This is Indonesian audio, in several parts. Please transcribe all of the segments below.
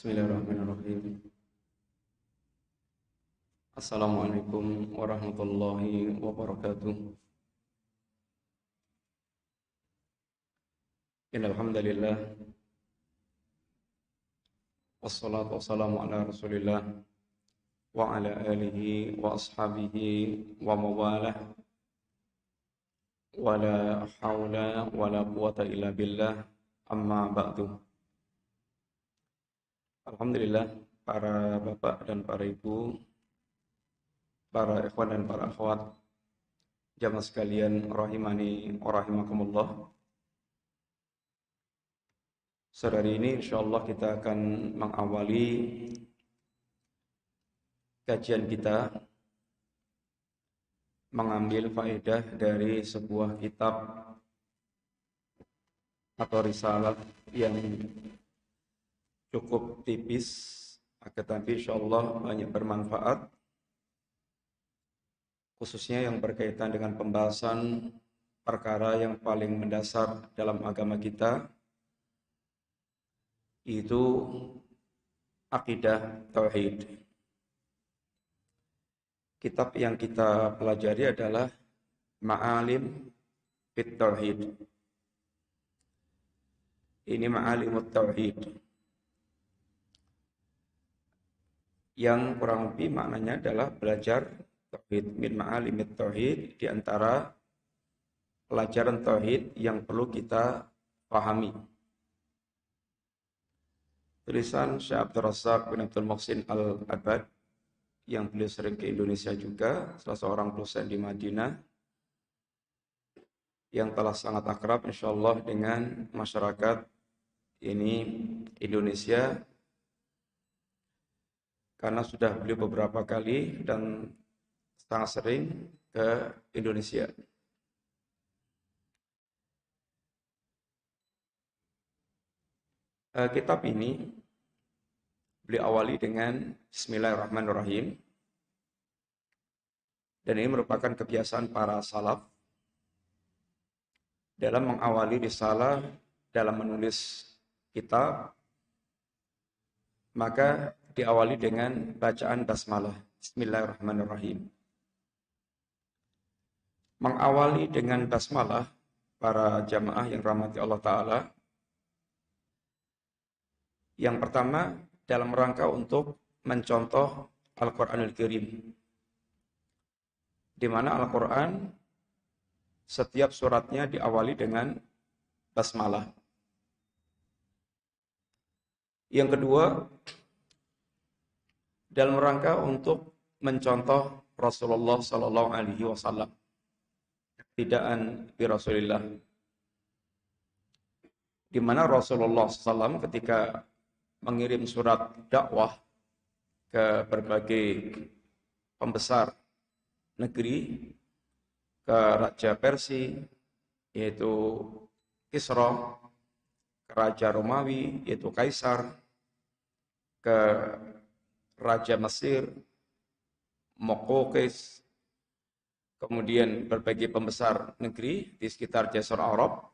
Bismillahirrahmanirrahim. Assalamualaikum warahmatullahi wabarakatuh. Innalhamdulillah Wassalatu wassalamu ala rasulillah Wa ala alihi wa ashabihi wa mawalah Wa la hawla wa la quwata illa billah Amma ba'du Alhamdulillah para bapak dan para ibu Para ikhwan dan para akhwat Jamaah sekalian rahimani wa rahimakumullah. Sore ini insya Allah kita akan mengawali kajian kita mengambil faedah dari sebuah kitab atau risalah yang cukup tipis tetapi insya Allah banyak bermanfaat khususnya yang berkaitan dengan pembahasan perkara yang paling mendasar dalam agama kita itu akidah tauhid. Kitab yang kita pelajari adalah Ma'alim Fit Tauhid. Ini Ma'alim Tauhid. Yang kurang lebih maknanya adalah belajar tauhid. Min Ma'alim Tauhid. Di antara pelajaran tauhid yang perlu kita pahami. Tulisan Syekh Abdul Razak bin Abdul Muhsin Al-Abad yang beliau sering ke Indonesia juga, salah seorang dosen di Madinah yang telah sangat akrab insya Allah dengan masyarakat ini Indonesia karena sudah beliau beberapa kali dan sangat sering ke Indonesia. Uh, kitab ini beliau awali dengan Bismillahirrahmanirrahim. Dan ini merupakan kebiasaan para salaf dalam mengawali risalah dalam menulis kitab maka diawali dengan bacaan basmalah Bismillahirrahmanirrahim. Mengawali dengan basmalah para jamaah yang rahmati Allah taala yang pertama dalam rangka untuk mencontoh Al-Quranul Karim. Di mana Al-Quran setiap suratnya diawali dengan basmalah. Yang kedua, dalam rangka untuk mencontoh Rasulullah Sallallahu Alaihi Wasallam, tidaan bi Rasulillah, di mana Rasulullah SAW ketika mengirim surat dakwah ke berbagai pembesar negeri ke Raja Persia yaitu Kisra, ke Raja Romawi yaitu Kaisar, ke Raja Mesir, Mokokes, kemudian berbagai pembesar negeri di sekitar Jazir Arab.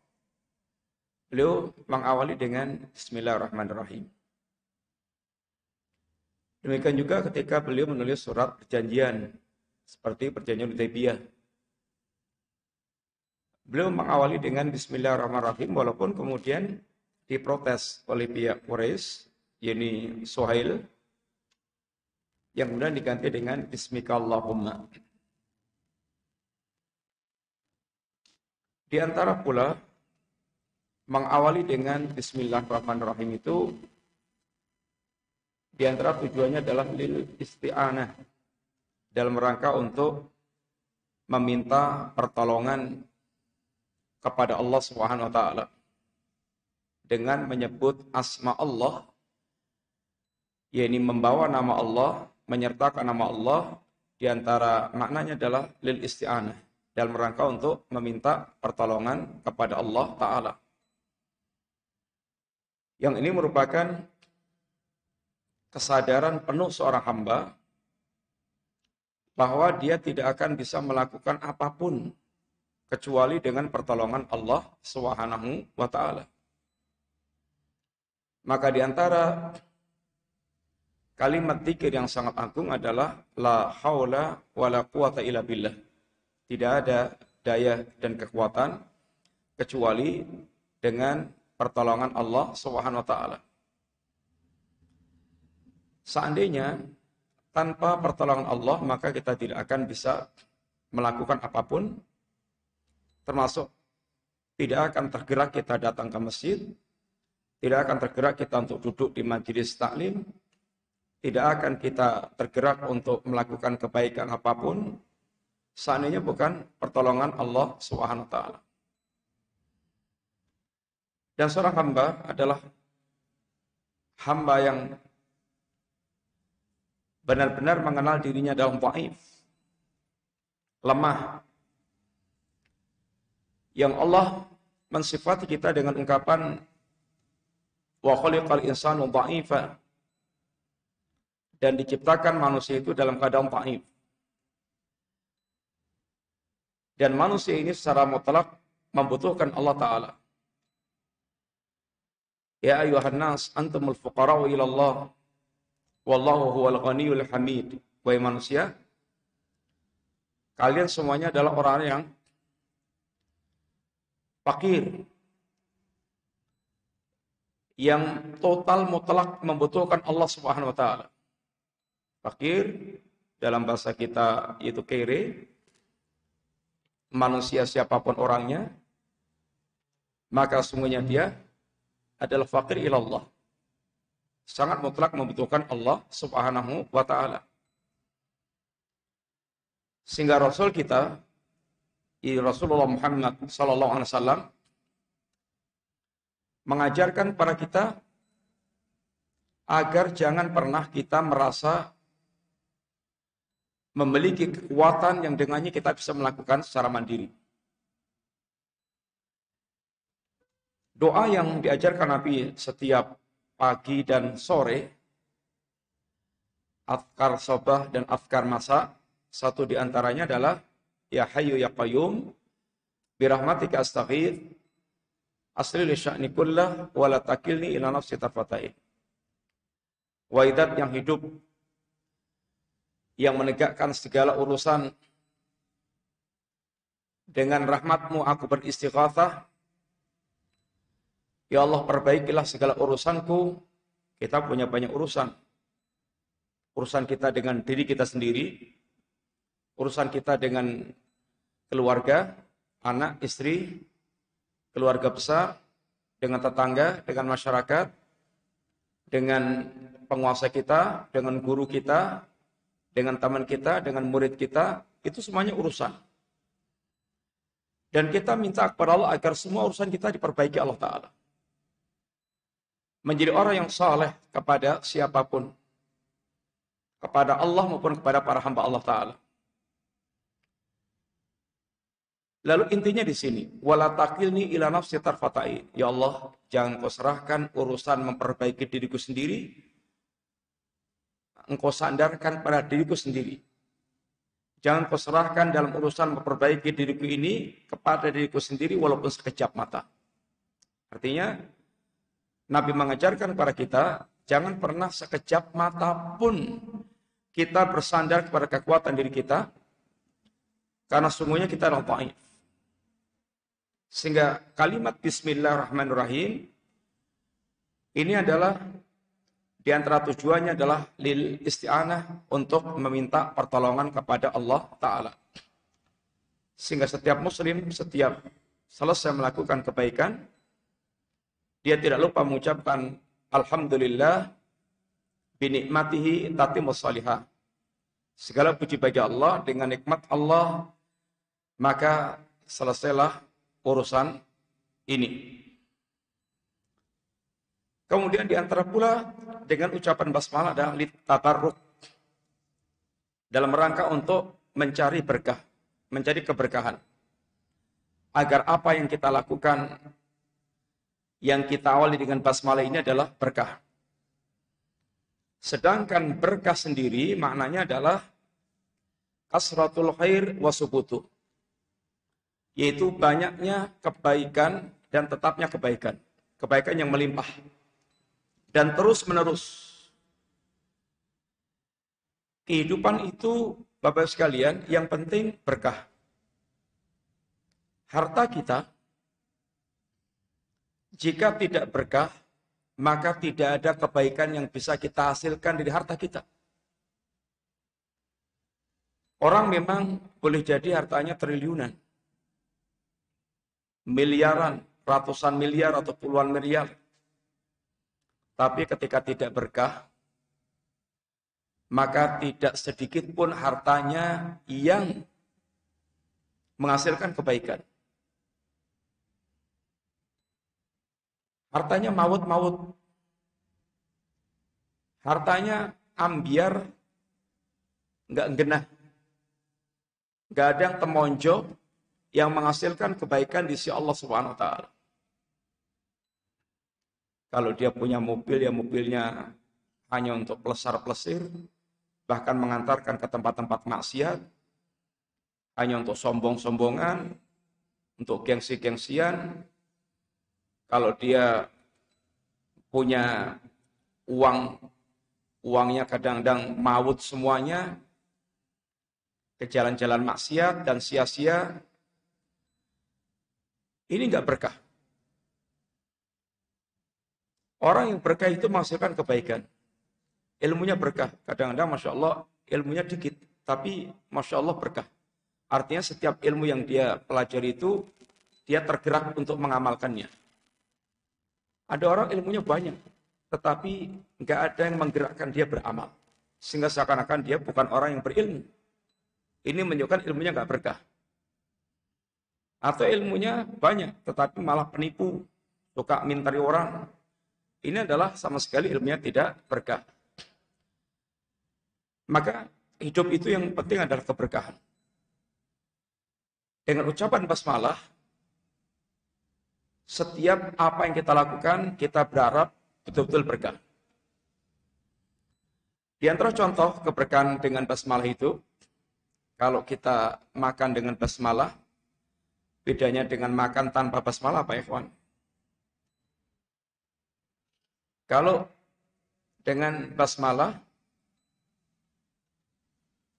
Beliau mengawali dengan Bismillahirrahmanirrahim. Demikian juga ketika beliau menulis surat perjanjian seperti perjanjian Hudaybiyah. Beliau mengawali dengan Bismillahirrahmanirrahim walaupun kemudian diprotes oleh pihak Quraisy, yakni Suhail, yang kemudian diganti dengan Bismikallahumma. Di antara pula mengawali dengan Bismillahirrahmanirrahim itu di antara tujuannya adalah lil isti'anah dalam rangka untuk meminta pertolongan kepada Allah Subhanahu wa taala dengan menyebut asma Allah yakni membawa nama Allah, menyertakan nama Allah di antara maknanya adalah lil isti'anah dalam rangka untuk meminta pertolongan kepada Allah taala. Yang ini merupakan kesadaran penuh seorang hamba bahwa dia tidak akan bisa melakukan apa pun kecuali dengan pertolongan Allah Subhanahu wa taala. Maka di antara kalimat zikir yang sangat agung adalah la haula wala quwata illa billah. Tidak ada daya dan kekuatan kecuali dengan pertolongan Allah Subhanahu wa taala. Seandainya tanpa pertolongan Allah maka kita tidak akan bisa melakukan apa pun termasuk tidak akan tergerak kita datang ke masjid, tidak akan tergerak kita untuk duduk di majelis taklim, tidak akan kita tergerak untuk melakukan kebaikan apa pun, seandainya bukan pertolongan Allah taala. Dan seorang hamba adalah hamba yang benar-benar mengenal dirinya dalam dhaif, lemah. Yang Allah mensifati kita dengan ungkapan wa khaliqal insanu dha'ifa dan diciptakan manusia itu dalam keadaan ta'if. Dan manusia ini secara mutlak membutuhkan Allah Ta'ala. Ya ayuhan nas, antumul fuqara'u ilallah. Wallahu huwal ghaniyul hamid. Wahai manusia, kalian semuanya adalah orang yang fakir. Yang total mutlak membutuhkan Allah Subhanahu wa taala fakir, dalam bahasa kita itu kere, manusia siapa pun orangnya, maka sungguhnya dia adalah fakir ilallah. Sangat mutlak membutuhkan Allah subhanahu wa ta'ala. Sehingga Rasul kita, Rasulullah Muhammad sallallahu alaihi wasallam mengajarkan para kita agar jangan pernah kita merasa memiliki kekuatan yang dengannya kita bisa melakukan secara mandiri. Doa yang diajarkan Nabi setiap pagi dan sore, afkar sobah dan afkar masa, satu di antaranya adalah Ya Hayyu Ya Qayyum, birahmatika astaghith, asli li sya'ni kullah, wala takilni ila nafsi. Waidat yang hidup yang menegakkan segala urusan. Dengan rahmatmu aku beristighatsah. Ya Allah perbaikilah segala urusanku. Kita punya banyak urusan. Urusan kita dengan diri kita sendiri. Urusan kita dengan keluarga, anak, istri, keluarga besar, dengan tetangga, dengan masyarakat, dengan penguasa kita, dengan guru kita, dengan teman kita, dengan murid kita, itu semuanya urusan. Dan kita minta kepada Allah agar semua urusan kita diperbaiki Allah Ta'ala. Menjadi orang yang saleh kepada siapa pun. Kepada Allah maupun kepada para hamba Allah Ta'ala. Lalu intinya di sini, wala takilni ila nafsi tarfatai. Ya Allah, jangan kau serahkan urusan memperbaiki diriku sendiri engkau sandarkan pada diriku sendiri. Jangan kau serahkan dalam urusan memperbaiki diriku ini kepada diriku sendiri walaupun sekejap mata. Artinya, Nabi mengajarkan kepada kita, jangan pernah sekejap mata pun kita bersandar kepada kekuatan diri kita, karena sungguhnya kita adalah ta'if. Sehingga kalimat Bismillahirrahmanirrahim ini adalah di antara tujuannya adalah lil isti'anah untuk meminta pertolongan kepada Allah Ta'ala. Sehingga setiap muslim, setiap selesai melakukan kebaikan, dia tidak lupa mengucapkan Alhamdulillah binikmatihi tatimus salihah. Segala puji bagi Allah, dengan nikmat Allah, maka selesailah urusan ini. Kemudian di antara pula dengan ucapan basmalah adalah tabarruk dalam rangka untuk mencari berkah, mencari keberkahan. Agar apa yang kita lakukan yang kita awali dengan basmalah ini adalah berkah. Sedangkan berkah sendiri maknanya adalah kasratul khair wasubutu. Yaitu banyaknya kebaikan dan tetapnya kebaikan. Kebaikan yang melimpah dan terus menerus. kehidupan itu Bapak sekalian yang penting berkah. Harta kita jika tidak berkah maka tidak ada kebaikan yang bisa kita hasilkan dari harta kita. Orang memang boleh jadi hartanya triliunan. Miliaran, ratusan miliar atau puluhan miliar. Tapi ketika tidak berkah, maka tidak sedikit pun hartanya yang menghasilkan kebaikan. Hartanya maut-maut. Hartanya ambiar, nggak genah. Nggak ada yang temonjo yang menghasilkan kebaikan di sisi Allah Subhanahu wa taala. Kalau dia punya mobil, ya mobilnya hanya untuk pelesar-pelesir, bahkan mengantarkan ke tempat-tempat maksiat, hanya untuk sombong-sombongan, untuk gengsi-gengsian, kalau dia punya uang, uangnya kadang-kadang maut semuanya, ke jalan-jalan maksiat dan sia-sia, ini nggak berkah. Orang yang berkah itu menghasilkan kebaikan. Ilmunya berkah. Kadang-kadang Masya Allah ilmunya dikit. Tapi Masya Allah berkah. Artinya setiap ilmu yang dia pelajari itu, dia tergerak untuk mengamalkannya. Ada orang ilmunya banyak, tetapi nggak ada yang menggerakkan dia beramal. Sehingga seakan-akan dia bukan orang yang berilmu. Ini menunjukkan ilmunya nggak berkah. Atau ilmunya banyak, tetapi malah penipu, suka mintari orang. Ini adalah sama sekali ilmunya tidak berkah. Maka hidup itu yang penting adalah keberkahan. Dengan ucapan basmalah, setiap apa yang kita lakukan, kita berharap betul-betul berkah. Di antara contoh keberkahan dengan basmalah itu, kalau kita makan dengan basmalah, bedanya dengan makan tanpa basmalah apa ya? Kalau dengan basmalah,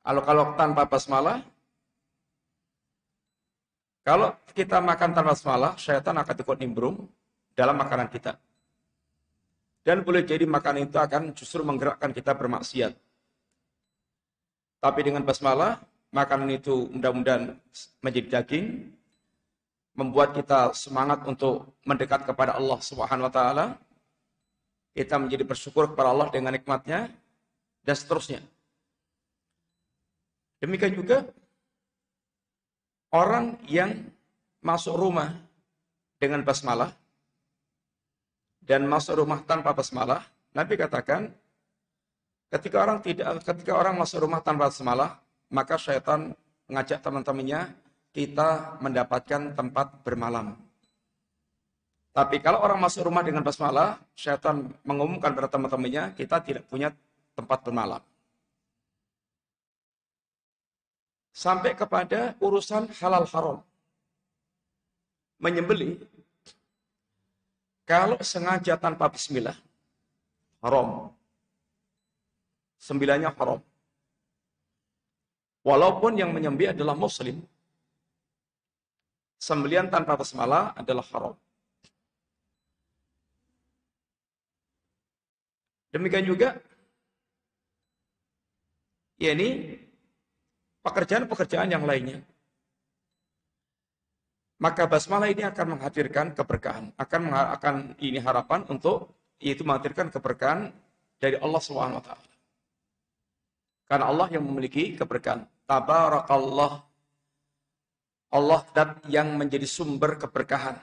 kalau kalau tanpa basmalah, kalau kita makan tanpa basmalah, syaitan akan ikut nimbrung dalam makanan kita. Dan boleh jadi makanan itu akan justru menggerakkan kita bermaksiat. Tapi dengan basmalah, makanan itu mudah-mudahan menjadi daging, membuat kita semangat untuk mendekat kepada Allah Subhanahu wa taala. Kita menjadi bersyukur kepada Allah dengan nikmatnya dan seterusnya. Demikian juga Orang yang masuk rumah dengan basmalah dan masuk rumah tanpa basmalah, Nabi katakan ketika orang tidak ketika orang masuk rumah tanpa basmalah, maka syaitan mengajak teman-temannya kita mendapatkan tempat bermalam. Tapi kalau orang masuk rumah dengan basmalah, syaitan mengumumkan kepada teman-temannya kita tidak punya tempat bermalam. sampai kepada urusan halal haram. Menyembeli kalau sengaja tanpa bismillah haram. Sembilannya haram. Walaupun yang menyembelih adalah muslim, sembelian tanpa basmalah adalah haram. Demikian juga, ya ini pekerjaan-pekerjaan yang lainnya. Maka basmalah ini akan menghadirkan keberkahan, akan akan ini harapan untuk yaitu menghadirkan keberkahan dari Allah SWT. Karena Allah yang memiliki keberkahan. Tabarakallah. Allah dat yang menjadi sumber keberkahan.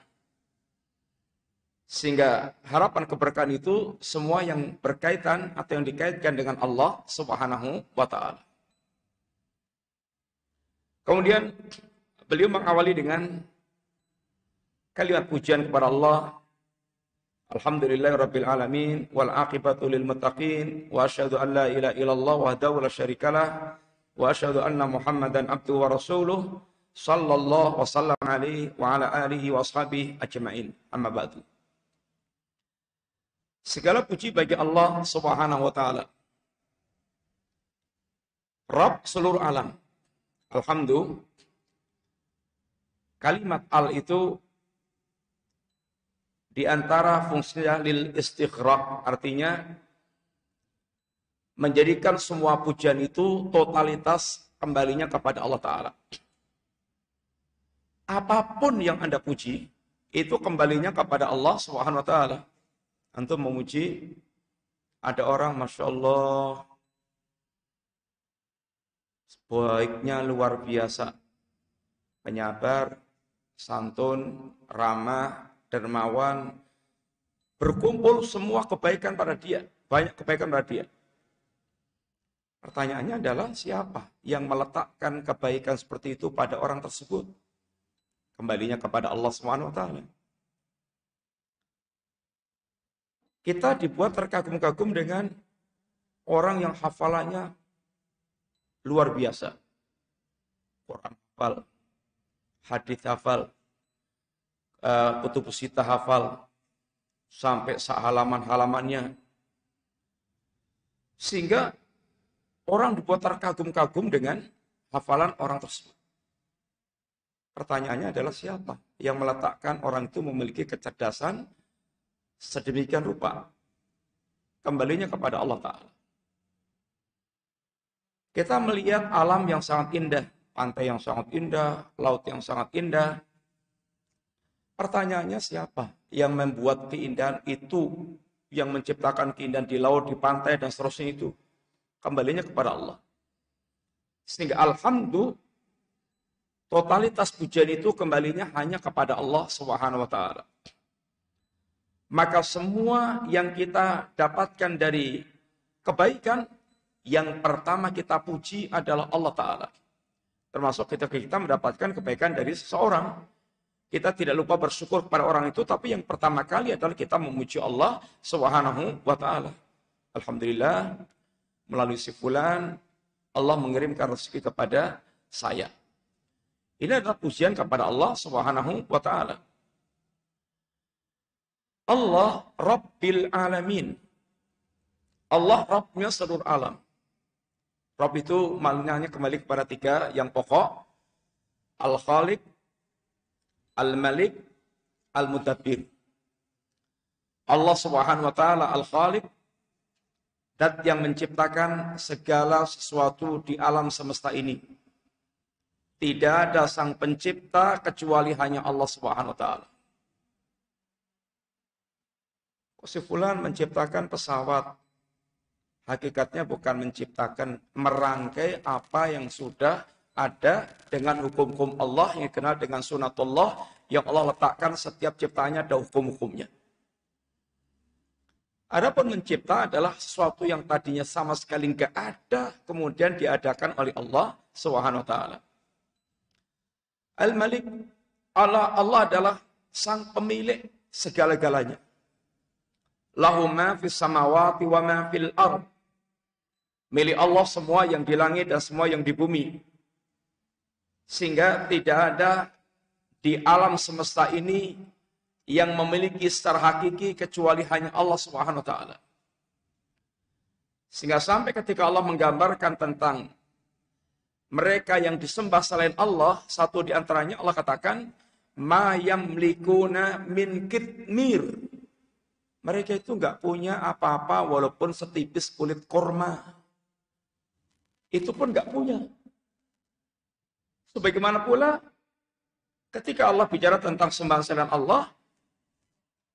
Sehingga harapan keberkahan itu semua yang berkaitan atau yang dikaitkan dengan Allah Subhanahu wa taala. Kemudian beliau mengawali dengan kalimat pujian kepada Allah. Alhamdulillahirabbil alamin wal aqibatu lil muttaqin wa asyhadu an la ilaha illallah wahdahu la syarikalah wa asyhadu anna Muhammadan abduhu wa rasuluh sallallahu wa sallam alaihi wa ala alihi wa ashabihi ajma'in. Amma ba'du. Segala puji bagi Allah Subhanahu wa taala Rob seluruh alam. Alhamdulillah. Kalimat al itu di antara fungsinya lil istighraq artinya menjadikan semua pujian itu totalitas kembalinya kepada Allah Ta'ala. Apa pun yang Anda puji, itu kembalinya kepada Allah Subhanahu wa taala. Antum memuji ada orang Masya Allah sebaiknya luar biasa. Penyabar, santun, ramah, dermawan, berkumpul semua kebaikan pada dia. Banyak kebaikan pada dia. Pertanyaannya adalah siapa yang meletakkan kebaikan seperti itu pada orang tersebut? Kembalinya kepada Allah taala. Kita dibuat terkagum-kagum dengan orang yang hafalannya luar biasa. Quran hafal, hadis hafal, uh, kutub sita hafal, sampai halaman-halamannya. Sehingga Orang dibuat terkagum-kagum dengan hafalan orang tersebut. Pertanyaannya adalah siapa yang meletakkan orang itu memiliki kecerdasan sedemikian rupa? Kembalinya kepada Allah Ta'ala. Kita melihat alam yang sangat indah, pantai yang sangat indah, laut yang sangat indah. Pertanyaannya siapa yang membuat keindahan itu, yang menciptakan keindahan di laut, di pantai, dan seterusnya itu? kembalinya kepada Allah. Sehingga alhamdulillah totalitas pujian itu kembalinya hanya kepada Allah Subhanahu wa taala. Maka semua yang kita dapatkan dari kebaikan yang pertama kita puji adalah Allah taala. Termasuk ketika kita mendapatkan kebaikan dari seseorang, kita tidak lupa bersyukur kepada orang itu, tapi yang pertama kali adalah kita memuji Allah Subhanahu wa taala. Alhamdulillah, melalui si fulan, Allah mengirimkan rezeki kepada saya. Ini adalah pujian kepada Allah Subhanahu wa taala. Allah Rabbil Alamin. Allah Rabbnya seluruh alam. Rabb itu maknanya kembali kepada tiga yang pokok. Al-Khaliq, Al-Malik, Al-Mudabbir. Allah Subhanahu wa taala Al-Khaliq Dat yang menciptakan segala sesuatu di alam semesta ini. Tidak ada sang pencipta kecuali hanya Allah Subhanahu wa taala. Si fulan menciptakan pesawat. Hakikatnya bukan menciptakan merangkai apa yang sudah ada dengan hukum-hukum Allah yang dikenal dengan sunatullah yang Allah letakkan setiap ciptanya ada hukum-hukumnya. Adapun mencipta adalah sesuatu yang tadinya sama sekali nggak ada, kemudian diadakan oleh Allah Subhanahu wa taala. Al-Malik Allah Allah adalah sang pemilik segala-galanya. Lahu ma fis samawati wa ma fil ard. Milik Allah semua yang di langit dan semua yang di bumi. Sehingga tidak ada di alam semesta ini yang memiliki secara hakiki kecuali hanya Allah Subhanahu wa taala. Sehingga sampai ketika Allah menggambarkan tentang mereka yang disembah selain Allah, satu di antaranya Allah katakan, "Ma yamlikuna min kitmir." Mereka itu nggak punya apa-apa walaupun setipis kulit korma. Itu pun nggak punya. Sebagaimana pula ketika Allah bicara tentang sembah selain Allah,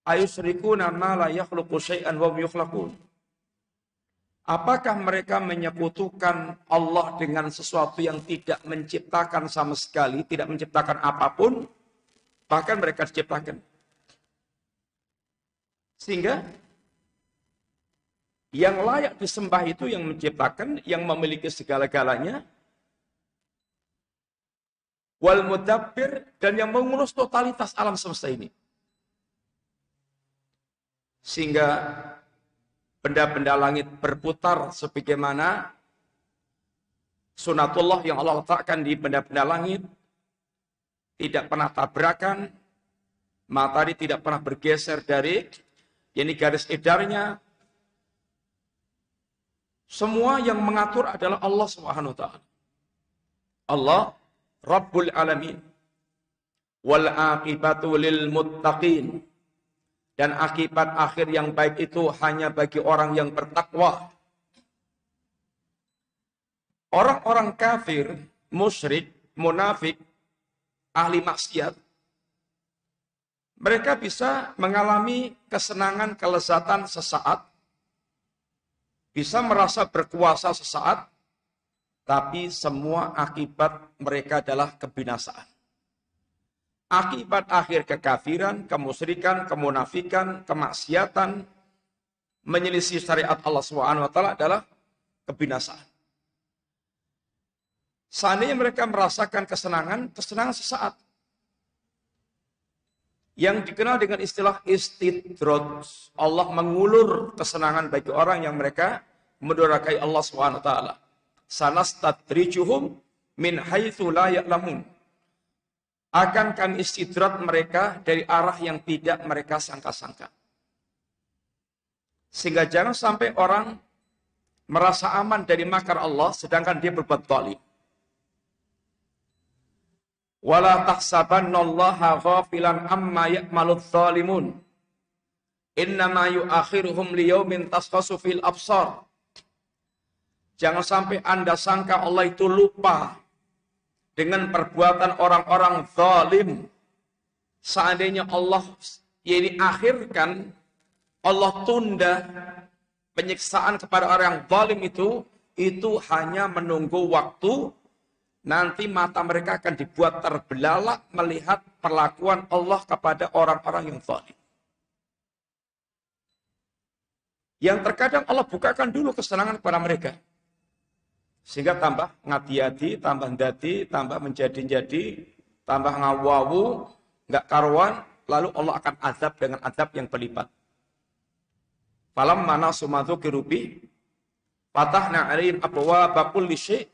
ayusrikuna ma la yakhluqu syai'an wa yukhlaqun. Apakah mereka menyekutukan Allah dengan sesuatu yang tidak menciptakan sama sekali, tidak menciptakan apa pun, bahkan mereka diciptakan. Sehingga yang layak disembah itu yang menciptakan, yang memiliki segala-galanya, wal mudabbir dan yang mengurus totalitas alam semesta ini. Sehingga benda-benda langit berputar sebagaimana sunatullah yang Allah letakkan di benda-benda langit. Tidak pernah tabrakan, matahari tidak pernah bergeser dari ini garis edarnya Semua yang mengatur adalah Allah Subhanahu wa taala. Allah Rabbul Alamin. Wal aqibatu lil muttaqin. Dan akibat akhir yang baik itu hanya bagi orang yang bertakwa. Orang-orang kafir, musyrik, munafik, ahli maksiat, mereka bisa mengalami kesenangan, kelezatan sesaat, bisa merasa berkuasa sesaat, tapi semua akibat mereka adalah kebinasaan. Akibat akhir kekafiran, kemusyrikan, kemunafikan, kemaksiatan, menyelisih syariat Allah SWT adalah kebinasaan. Seandainya mereka merasakan kesenangan, kesenangan sesaat. Yang dikenal dengan istilah istidrod. Allah mengulur kesenangan bagi orang yang mereka mendurakai Allah SWT. Sanastadrijuhum min haitsu la ya'lamun akan kami istidrat mereka dari arah yang tidak mereka sangka-sangka. Sehingga jangan sampai orang merasa aman dari makar Allah sedangkan dia berbuat zalim. Wala tahsabannallaha ghafilan amma ya'maludz zalimun. Innama yu'akhiruhum liyaumin tasqasu fil absar. Jangan sampai Anda sangka Allah itu lupa dengan perbuatan orang-orang zalim. Seandainya Allah ini akhirkan, Allah tunda penyiksaan kepada orang yang zalim itu, itu hanya menunggu waktu, nanti mata mereka akan dibuat terbelalak melihat perlakuan Allah kepada orang-orang yang zalim. Yang terkadang Allah bukakan dulu kesenangan kepada mereka. Sehingga tambah ngati-hati, tambah dati, tambah menjadi-jadi, tambah ngawawu, nggak karuan, lalu Allah akan azab dengan azab yang berlipat. Falam mana sumatu kirubi, patahna alim abwa bakul lisy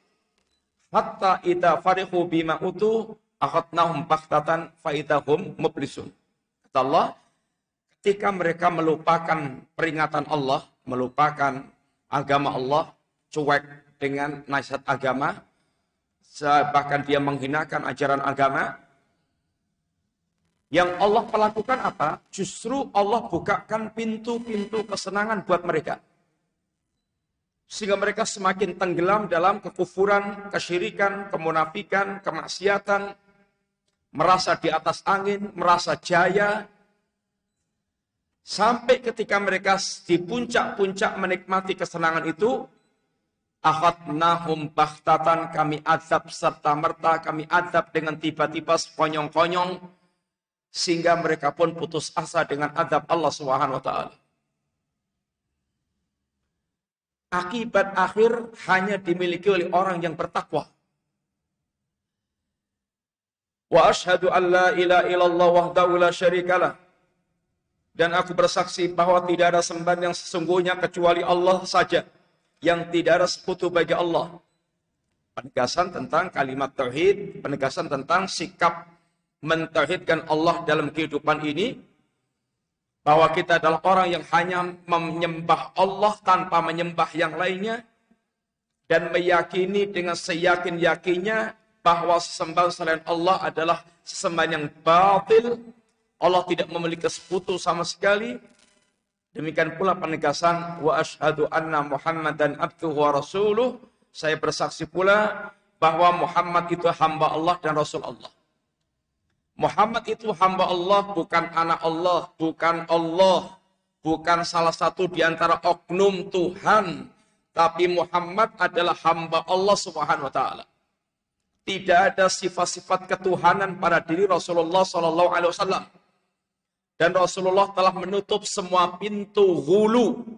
hatta ita farihu bima utu akhadnahum baktatan faidahum mublisun. Kata Allah, ketika mereka melupakan peringatan Allah, melupakan agama Allah, cuek dengan nasihat agama, bahkan dia menghinakan ajaran agama. Yang Allah melakukan apa? Justru Allah bukakan pintu-pintu kesenangan buat mereka. Sehingga mereka semakin tenggelam dalam kekufuran, kesyirikan, kemunafikan, kemaksiatan, merasa di atas angin, merasa jaya, sampai ketika mereka di puncak-puncak menikmati kesenangan itu, Akhadnahum bahtatan kami azab serta merta kami azab dengan tiba-tiba sekonyong-konyong sehingga mereka pun putus asa dengan azab Allah Subhanahu wa taala. Akibat akhir hanya dimiliki oleh orang yang bertakwa. Wa ashhadu an la ilaha illallah wahdahu la syarikalah. Dan aku bersaksi bahwa tidak ada sembahan yang sesungguhnya kecuali Allah saja yang tidak ada sekutu bagi Allah. Penegasan tentang kalimat tauhid, penegasan tentang sikap mentauhidkan Allah dalam kehidupan ini bahwa kita adalah orang yang hanya menyembah Allah tanpa menyembah yang lainnya dan meyakini dengan seyakin-yakinnya bahwa sesembahan selain Allah adalah sesembahan yang batil. Allah tidak memiliki sekutu sama sekali Demikian pula penegasan wa asyhadu anna Muhammadan abduhu wa rasuluh. Saya bersaksi pula bahwa Muhammad itu hamba Allah dan Rasul Allah. Muhammad itu hamba Allah, bukan anak Allah, bukan Allah, bukan salah satu di antara oknum Tuhan, tapi Muhammad adalah hamba Allah Subhanahu wa taala. Tidak ada sifat-sifat ketuhanan pada diri Rasulullah sallallahu alaihi wasallam. Dan Rasulullah telah menutup semua pintu hulu.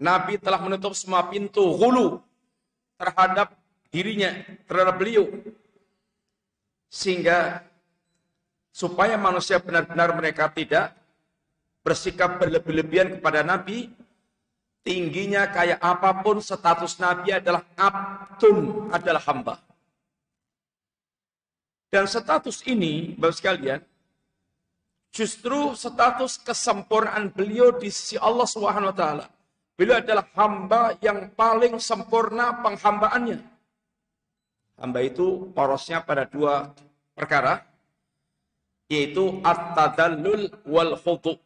Nabi telah menutup semua pintu hulu terhadap dirinya, terhadap beliau. Sehingga supaya manusia benar-benar mereka tidak bersikap berlebih-lebihan kepada Nabi, tingginya kayak apa pun status Nabi adalah abdun, adalah hamba. Dan status ini, Bapak sekalian, Justru status kesempurnaan beliau di sisi Allah Subhanahu wa taala. Beliau adalah hamba yang paling sempurna penghambaannya. Hamba itu porosnya pada dua perkara, yaitu at-tadallul wal khudu.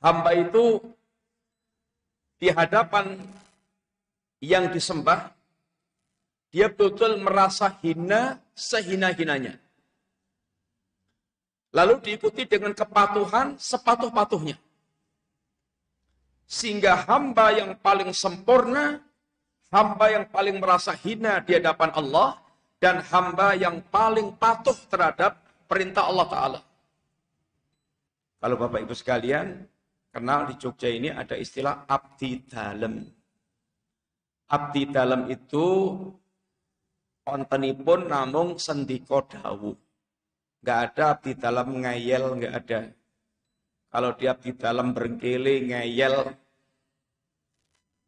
Hamba itu di hadapan yang disembah, dia betul merasa hina sehina-hinanya. Lalu diikuti dengan kepatuhan sepatuh-patuhnya. Sehingga hamba yang paling sempurna, hamba yang paling merasa hina di hadapan Allah, dan hamba yang paling patuh terhadap perintah Allah Ta'ala. Kalau Bapak Ibu sekalian, kenal di Jogja ini ada istilah abdi dalam. Abdi dalam itu kontenipun namung sendiko dawu. Nggak ada abdi dalam ngeyel, nggak ada. Kalau dia abdi dalam berkele, ngeyel,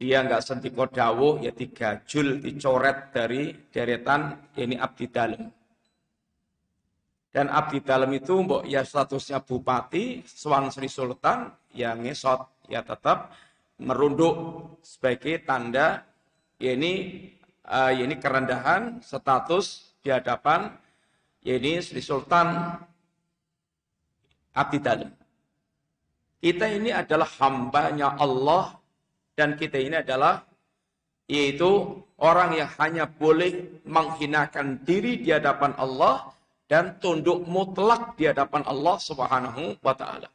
dia nggak sentiko dawuh ya tiga jul dicoret dari deretan ini abdi dalam. Dan abdi dalam itu mbok ya statusnya bupati, Swan Sri Sultan yang ngesot ya tetap merunduk sebagai tanda ya ini uh, ya ini kerendahan status di hadapan ya ini Sri Sultan abdi dalam. Kita ini adalah hambanya Allah dan kita ini adalah yaitu orang yang hanya boleh menghinakan diri di hadapan Allah dan tunduk mutlak di hadapan Allah Subhanahu wa taala.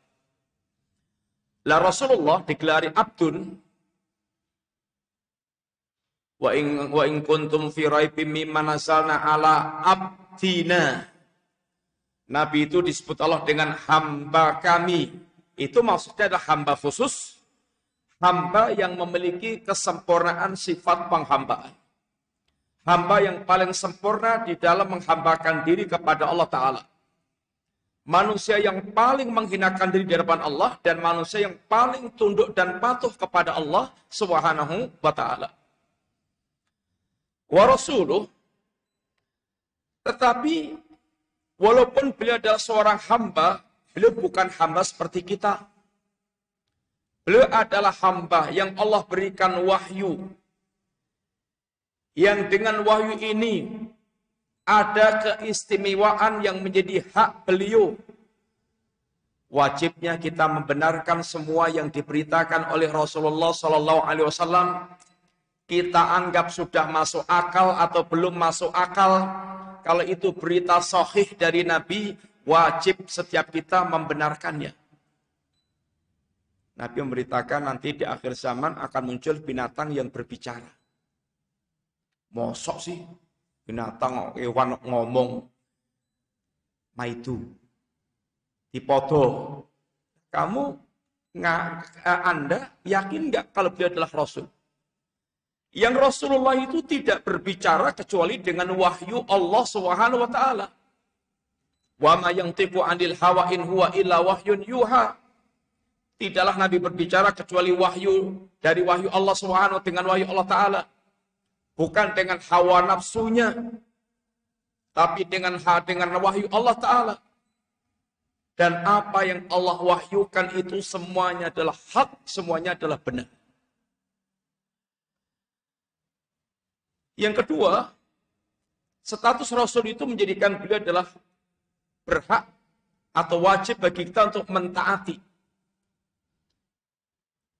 La Rasulullah digelari abdun wa in wa in kuntum fi raibim mimma nazalna ala abdina. Nabi itu disebut Allah dengan hamba kami. Itu maksudnya adalah hamba khusus hamba yang memiliki kesempurnaan sifat penghambaan. Hamba yang paling sempurna di dalam menghambakan diri kepada Allah Ta'ala. Manusia yang paling menghinakan diri di hadapan Allah dan manusia yang paling tunduk dan patuh kepada Allah Subhanahu wa taala. Wa tetapi walaupun beliau adalah seorang hamba, beliau bukan hamba seperti kita. Beliau adalah hamba yang Allah berikan wahyu. Yang dengan wahyu ini ada keistimewaan yang menjadi hak beliau. Wajibnya kita membenarkan semua yang diberitakan oleh Rasulullah Sallallahu Alaihi Wasallam. Kita anggap sudah masuk akal atau belum masuk akal. Kalau itu berita sahih dari Nabi, wajib setiap kita membenarkannya. Nabi memberitakan nanti di akhir zaman akan muncul binatang yang berbicara. Mosok sih binatang hewan ngomong maitu dipodo. Kamu nggak eh, Anda yakin nggak kalau beliau adalah Rasul? Yang Rasulullah itu tidak berbicara kecuali dengan wahyu Allah Subhanahu wa taala. Wa ma yantiqu anil hawa in huwa illa wahyun yuha. Tidaklah Nabi berbicara kecuali wahyu dari wahyu Allah Subhanahu dengan wahyu Allah Taala. Bukan dengan hawa nafsunya, tapi dengan dengan wahyu Allah Taala. Dan apa yang Allah wahyukan itu semuanya adalah hak, semuanya adalah benar. Yang kedua, status Rasul itu menjadikan beliau adalah berhak atau wajib bagi kita untuk mentaati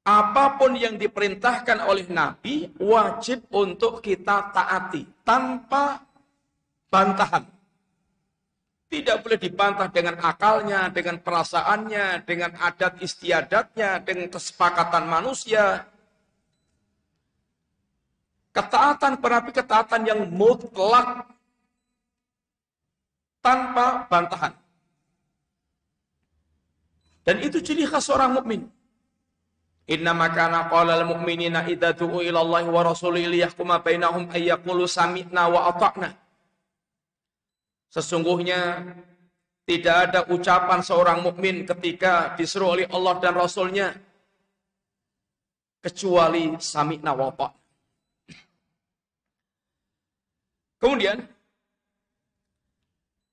apa pun yang diperintahkan oleh Nabi wajib untuk kita taati tanpa bantahan. Tidak boleh dibantah dengan akalnya, dengan perasaannya, dengan adat istiadatnya, dengan kesepakatan manusia. Ketaatan berapi ketaatan yang mutlak tanpa bantahan. Dan itu ciri khas seorang mukmin. Inna makana qala al mu'minina idza du'u ila Allah wa rasulihi liyahkuma bainahum ay yaqulu sami'na wa ata'na. Sesungguhnya tidak ada ucapan seorang mukmin ketika disuruh oleh Allah dan Rasulnya kecuali sami'na wa ata'na. Kemudian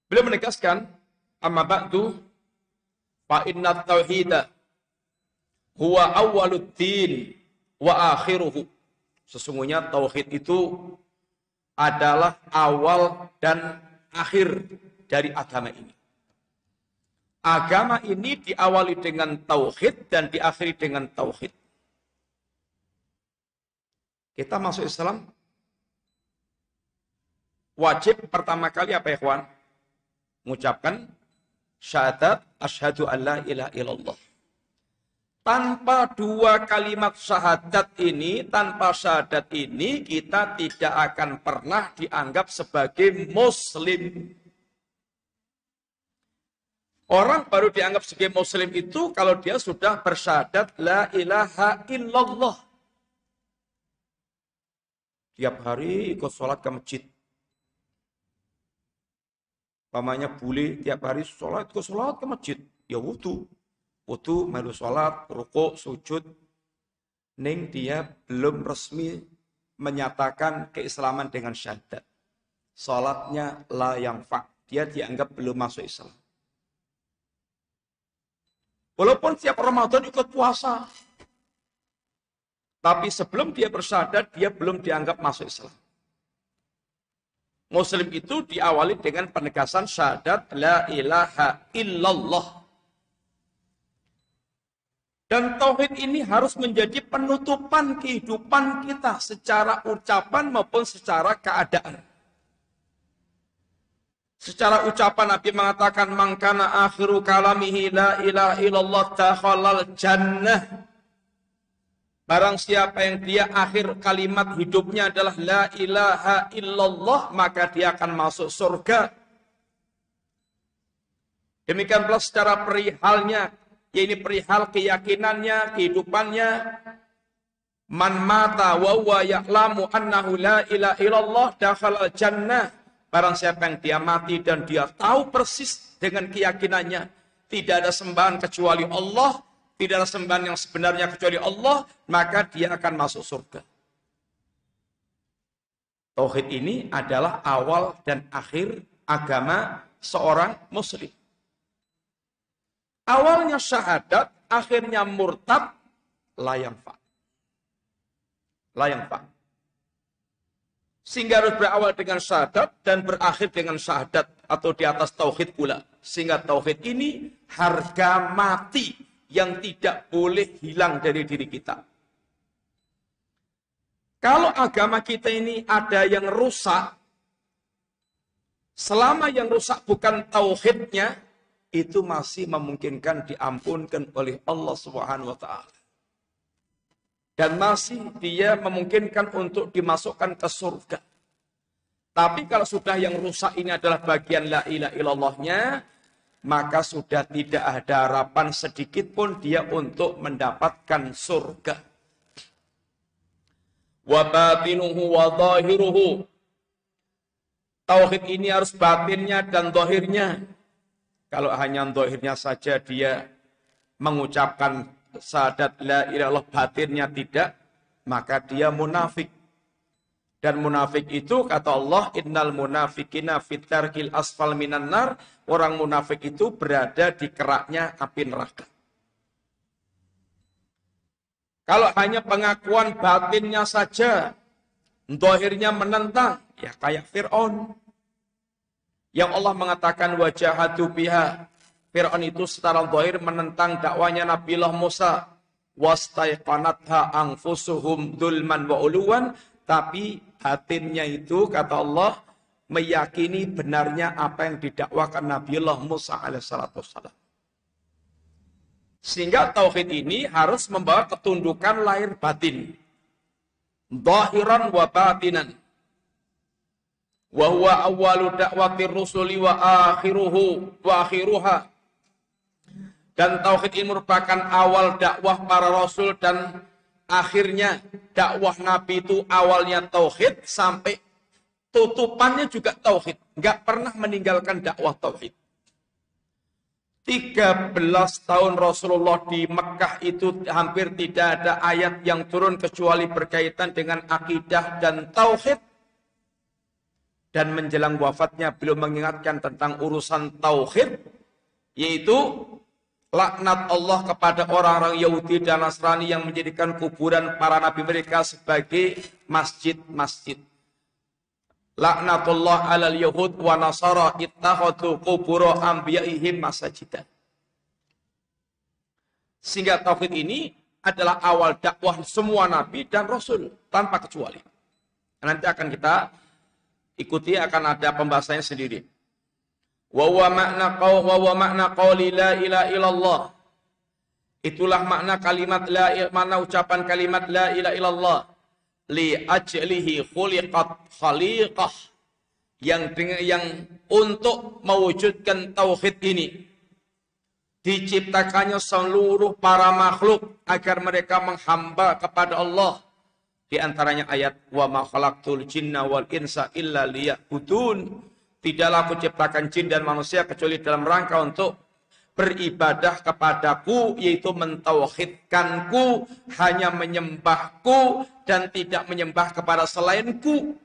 beliau menegaskan amma ba'du fa inna tauhida huwa awwaluddin wa akhiruhu. Sesungguhnya tauhid itu adalah awal dan akhir dari agama ini. Agama ini diawali dengan tauhid dan diakhiri dengan tauhid. Kita masuk Islam wajib pertama kali apa ya kawan? Mengucapkan syahadat asyhadu alla ilaha illallah. Tanpa dua kalimat syahadat ini, tanpa syahadat ini, kita tidak akan pernah dianggap sebagai muslim. Orang baru dianggap sebagai muslim itu kalau dia sudah bersyahadat la ilaha illallah. Tiap hari ikut sholat ke masjid. Pamannya boleh tiap hari sholat ke sholat ke masjid. Ya wudhu. Wudhu, melu sholat, rukuk, sujud. Ning dia belum resmi menyatakan keislaman dengan syahadat. Sholatnya la yang fa. Dia dianggap belum masuk Islam. Walaupun tiap Ramadan ikut puasa. Tapi sebelum dia bersyahadat, dia belum dianggap masuk Islam. Muslim itu diawali dengan penegasan syahadat la ilaha illallah. Dan tauhid ini harus menjadi penutupan kehidupan kita secara ucapan maupun secara keadaan. Secara ucapan Nabi mengatakan mangkana akhiru kalamihi la ilaha illallah takhalal jannah. Barang siapa yang dia akhir kalimat hidupnya adalah la ilaha illallah, maka dia akan masuk surga. Demikian pula secara perihalnya, yaitu perihal keyakinannya, kehidupannya. Man mata wa huwa ya'lamu annahu la ilaha illallah dakhala jannah. Barang siapa yang dia mati dan dia tahu persis dengan keyakinannya, tidak ada sembahan kecuali Allah, tidak ada sembahan yang sebenarnya kecuali Allah, maka dia akan masuk surga. Tauhid ini adalah awal dan akhir agama seorang muslim. Awalnya syahadat, akhirnya murtad, layang fa. Layang fa. Sehingga harus berawal dengan syahadat dan berakhir dengan syahadat atau di atas tauhid pula. Sehingga tauhid ini harga mati yang tidak boleh hilang dari diri kita. Kalau agama kita ini ada yang rusak, selama yang rusak bukan tauhidnya, itu masih memungkinkan diampunkan oleh Allah Subhanahu wa taala. Dan masih dia memungkinkan untuk dimasukkan ke surga. Tapi kalau sudah yang rusak ini adalah bagian la ilaha illallahnya, maka sudah tidak ada harapan sedikit pun dia untuk mendapatkan surga. Wa batinuhu wa zahiruhu. Tauhid ini harus batinnya dan dohirnya. Kalau hanya dohirnya saja dia mengucapkan sadat la ilaha batinnya tidak, maka dia munafik. Dan munafik itu kata Allah, innal munafikina fitarkil asfal minan nar. Orang munafik itu berada di keraknya api neraka. Kalau hanya pengakuan batinnya saja, dohirnya menentang, ya kayak Fir'aun. Yang Allah mengatakan wajahatu biha. Fir'aun itu secara dohir menentang dakwanya Nabiullah Musa. Wastaiqanatha angfusuhum dulman wa uluwan tapi batinnya itu kata Allah meyakini benarnya apa yang didakwakan Nabiullah Musa alaihissalam. Sehingga tauhid ini harus membawa ketundukan lahir batin. Zahiran wa batinan. Wa huwa awwalu da'wati rusuli wa akhiruhu wa akhiruha. Dan tauhid ini merupakan awal dakwah para rasul dan akhirnya dakwah Nabi itu awalnya tauhid sampai tutupannya juga tauhid. Nggak pernah meninggalkan dakwah tauhid. 13 tahun Rasulullah di Mekah itu hampir tidak ada ayat yang turun kecuali berkaitan dengan akidah dan tauhid. Dan menjelang wafatnya belum mengingatkan tentang urusan tauhid, yaitu laknat Allah kepada orang-orang Yahudi dan Nasrani yang menjadikan kuburan para nabi mereka sebagai masjid-masjid. Laknatullah alal Yahud wa Nasara ittakhadu kuburo anbiya'ihim masajidah. Sehingga tauhid ini adalah awal dakwah semua nabi dan rasul tanpa kecuali. Nanti akan kita ikuti akan ada pembahasannya sendiri. Wa wa makna qaul wa wa makna qauli la ilaha illallah. Itulah makna kalimat la mana ucapan kalimat la ilaha illallah li ajlihi khuliqat khaliqah yang dengan yang untuk mewujudkan tauhid ini diciptakannya seluruh para makhluk agar mereka menghamba kepada Allah di antaranya ayat wa ma khalaqtul jinna wal insa illa liya'budun. Tidaklah aku ciptakan jin dan manusia kecuali dalam rangka untuk beribadah kepadaku yaitu mentauhidkanku hanya menyembahku dan tidak menyembah kepada selainku.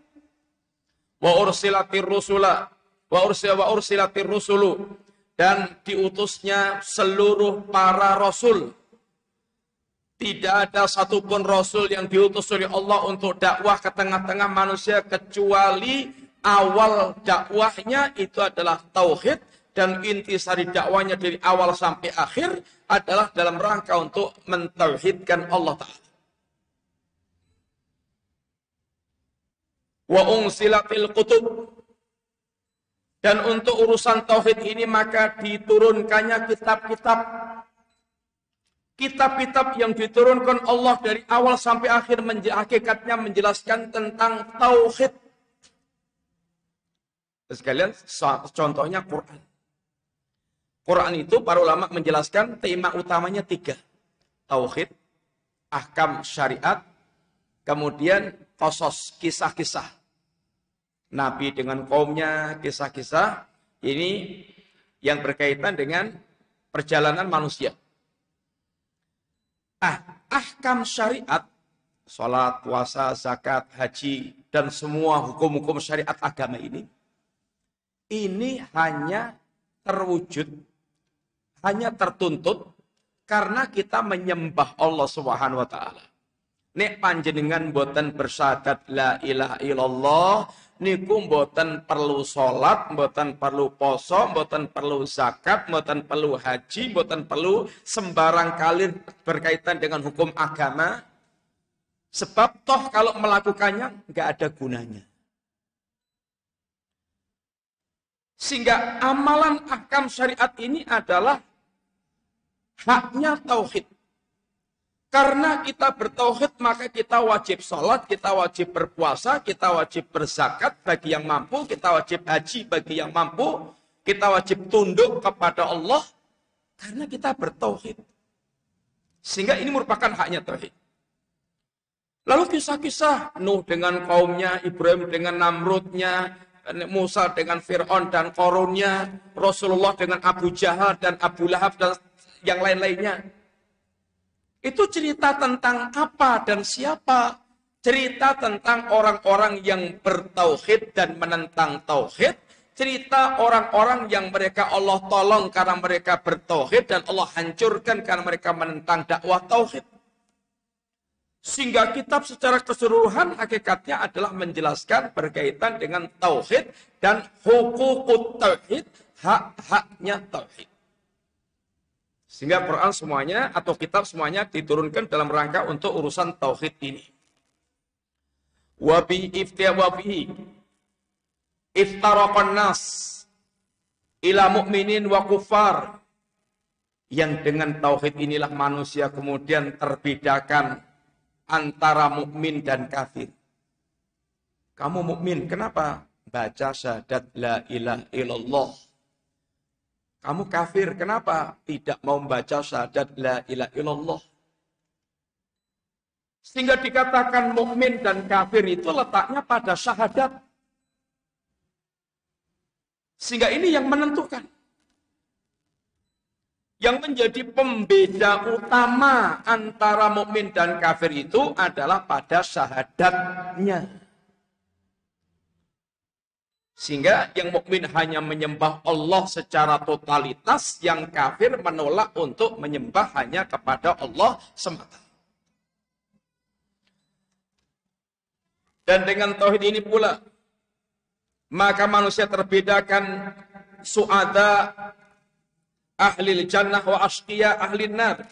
Wa ursilatir rusula wa ursil wa ursilatir rusulu. Dan diutusnya seluruh para rasul tidak ada satupun rasul yang diutus oleh Allah untuk dakwah ke tengah-tengah manusia kecuali awal dakwahnya itu adalah tauhid dan intisari dakwanya dari awal sampai akhir adalah dalam rangka untuk mentauhidkan Allah Ta'ala. Wa ungsilatil kutub. Dan untuk urusan tauhid ini maka diturunkannya kitab-kitab. Kitab-kitab yang diturunkan Allah dari awal sampai akhir hakikatnya menjelaskan tentang tauhid. Sekalian contohnya Quran. Quran itu para ulama menjelaskan tema utamanya tiga. Tauhid, ahkam syariat, kemudian kosos, kisah-kisah. Nabi dengan kaumnya, kisah-kisah. Ini yang berkaitan dengan perjalanan manusia. Ah, ahkam syariat, sholat, puasa, zakat, haji, dan semua hukum-hukum syariat agama ini, ini hanya terwujud hanya tertuntut karena kita menyembah Allah Subhanahu wa taala. Nek panjenengan boten bersyahadat la ilaha illallah niku boten perlu salat, boten perlu poso, boten perlu zakat, boten perlu haji, boten perlu sembarang kali berkaitan dengan hukum agama. Sebab toh kalau melakukannya nggak ada gunanya. Sehingga amalan akam syariat ini adalah haknya tauhid. Karena kita bertauhid maka kita wajib sholat, kita wajib berpuasa, kita wajib berzakat bagi yang mampu, kita wajib haji bagi yang mampu, kita wajib tunduk kepada Allah karena kita bertauhid. Sehingga ini merupakan haknya tauhid. Lalu kisah-kisah Nuh dengan kaumnya, Ibrahim dengan Namrudnya, Musa dengan Fir'aun dan korunnya, Rasulullah dengan Abu Jahal dan Abu Lahab dan yang lain-lainnya. Itu cerita tentang apa dan siapa? Cerita tentang orang-orang yang bertauhid dan menentang tauhid. Cerita orang-orang yang mereka Allah tolong karena mereka bertauhid dan Allah hancurkan karena mereka menentang dakwah tauhid. Sehingga kitab secara keseluruhan hakikatnya adalah menjelaskan berkaitan dengan tauhid dan hukukut tauhid, hak-haknya tauhid. Sehingga Quran semuanya atau kitab semuanya diturunkan dalam rangka untuk urusan tauhid ini. Wabi iftia wabi iftaraqan nas ila mu'minin wa kufar yang dengan tauhid inilah manusia kemudian terbedakan antara mukmin dan kafir. Kamu mukmin, kenapa? Baca syahadat la ilaha illallah kamu kafir, kenapa? Tidak mau membaca syahadat la ilaha illallah. Sehingga dikatakan mukmin dan kafir itu letaknya pada syahadat. Sehingga ini yang menentukan. Yang menjadi pembeda utama antara mukmin dan kafir itu adalah pada syahadatnya. Sehingga yang mukmin hanya menyembah Allah secara totalitas, yang kafir menolak untuk menyembah hanya kepada Allah semata. Dan dengan tauhid ini pula, maka manusia terbedakan suada ahli jannah wa asqiya ahli nar.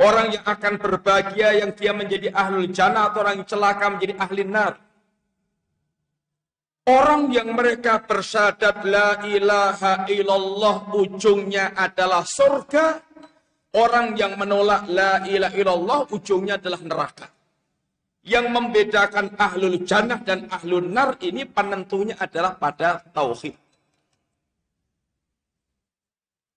Orang yang akan berbahagia yang dia menjadi ahli jannah atau orang yang celaka menjadi ahli nar. Orang yang mereka bersyahadat la ilaha illallah ujungnya adalah surga. Orang yang menolak la ilaha illallah ujungnya adalah neraka. Yang membedakan ahlul jannah dan ahlul nar ini penentunya adalah pada tauhid.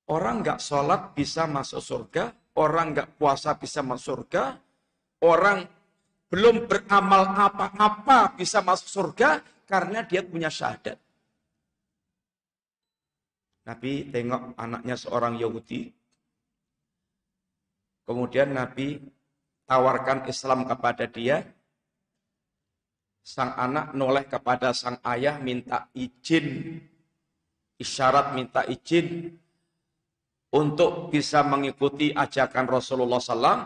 Orang nggak sholat bisa masuk surga, orang nggak puasa bisa masuk surga, orang belum beramal apa-apa bisa masuk surga, karena dia punya syahadat. Nabi tengok anaknya seorang Yahudi. Kemudian Nabi tawarkan Islam kepada dia. Sang anak noleh kepada sang ayah minta izin. Isyarat minta izin untuk bisa mengikuti ajakan Rasulullah SAW.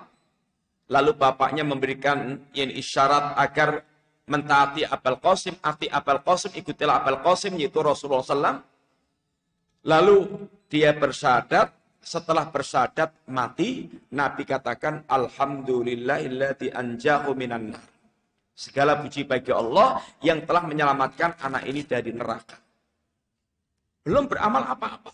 Lalu bapaknya memberikan isyarat agar mentaati Abul Qasim, arti Abul Qasim, ikutilah Abul Qasim, yaitu Rasulullah SAW. Lalu dia bersyahadat, setelah bersyahadat mati, Nabi katakan, Alhamdulillahilladzi anjahu minan. Segala puji bagi Allah yang telah menyelamatkan anak ini dari neraka. Belum beramal apa-apa.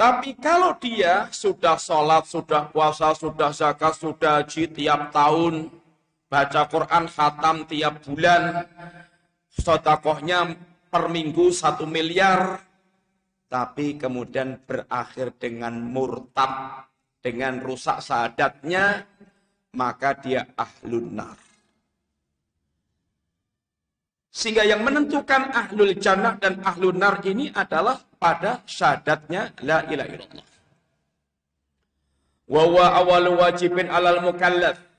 Tapi kalau dia sudah sholat, sudah puasa, sudah zakat, sudah haji tiap tahun, baca Quran khatam tiap bulan, sodakohnya per minggu satu miliar, tapi kemudian berakhir dengan murtad, dengan rusak sadatnya, maka dia ahlun nar. Sehingga yang menentukan ahlul jannah dan ahlun nar ini adalah pada syahadatnya la ilaha illallah. Wa wa awal wajibin alal mukallaf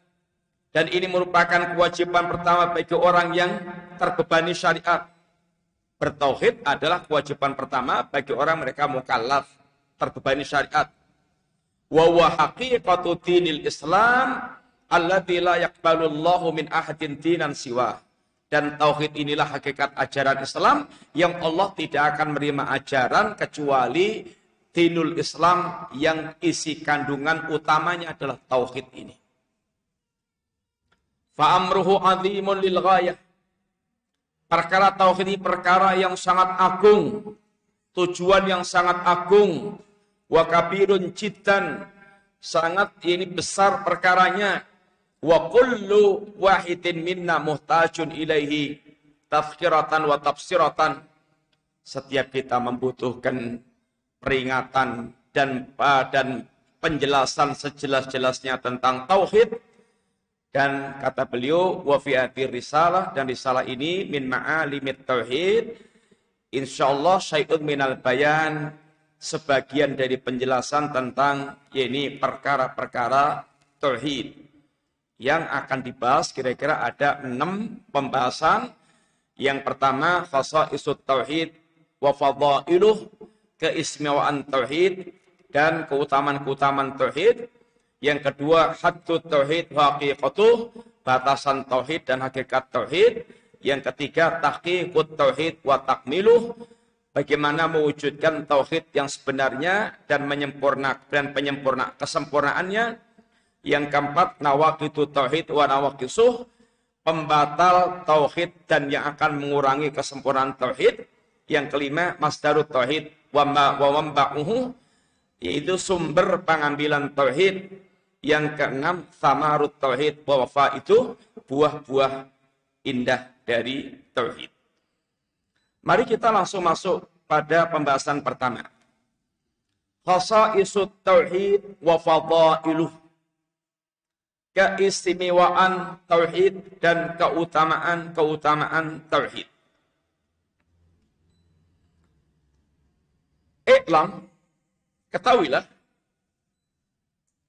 dan ini merupakan kewajiban pertama bagi orang yang terbebani syariat. Bertauhid adalah kewajiban pertama bagi orang mereka mukallaf, terbebani syariat. Wa haqiqatu dinil Islam alladzi la yaqbalullahu min ahadin dinan siwa. Dan tauhid inilah hakikat ajaran Islam yang Allah tidak akan menerima ajaran kecuali dinul Islam yang isi kandungan utamanya adalah tauhid ini. Fa'amruhu azimun lil ghayah. Perkara tauhid ini perkara yang sangat agung, tujuan yang sangat agung, wa kabirun jiddan, sangat ini besar perkaranya. Wa kullu wahidin minna muhtajun ilaihi tafkiratan wa tafsiratan. Setiap kita membutuhkan peringatan dan dan penjelasan sejelas-jelasnya tentang tauhid dan kata beliau, wa risalah dan risalah ini min ma'alimit tauhid. Insyaallah syai'un minal bayan sebagian dari penjelasan tentang ini perkara-perkara tauhid yang akan dibahas kira-kira ada enam pembahasan. Yang pertama isut tauhid wa fadailuh keistimewaan tauhid dan keutamaan-keutamaan tauhid. Yang kedua, haddut tauhid wa haqiqatuh, batasan tauhid dan hakikat tauhid. Yang ketiga, tahqiqut tauhid wa takmiluh, bagaimana mewujudkan tauhid yang sebenarnya dan menyempurna dan penyempurna kesempurnaannya. Yang keempat, nawaqitu tauhid wa nawaqisuh, pembatal tauhid dan yang akan mengurangi kesempurnaan tauhid. Yang kelima, masdarut tauhid wa mamba'uhu, yaitu sumber pengambilan tauhid yang keenam, samarut tauhid wafa itu buah-buah indah dari tauhid. Mari kita langsung masuk pada pembahasan pertama. Khasa'isut tauhid wa fadailuh. Keistimewaan tauhid dan keutamaan-keutamaan tauhid. Iklam, ketahuilah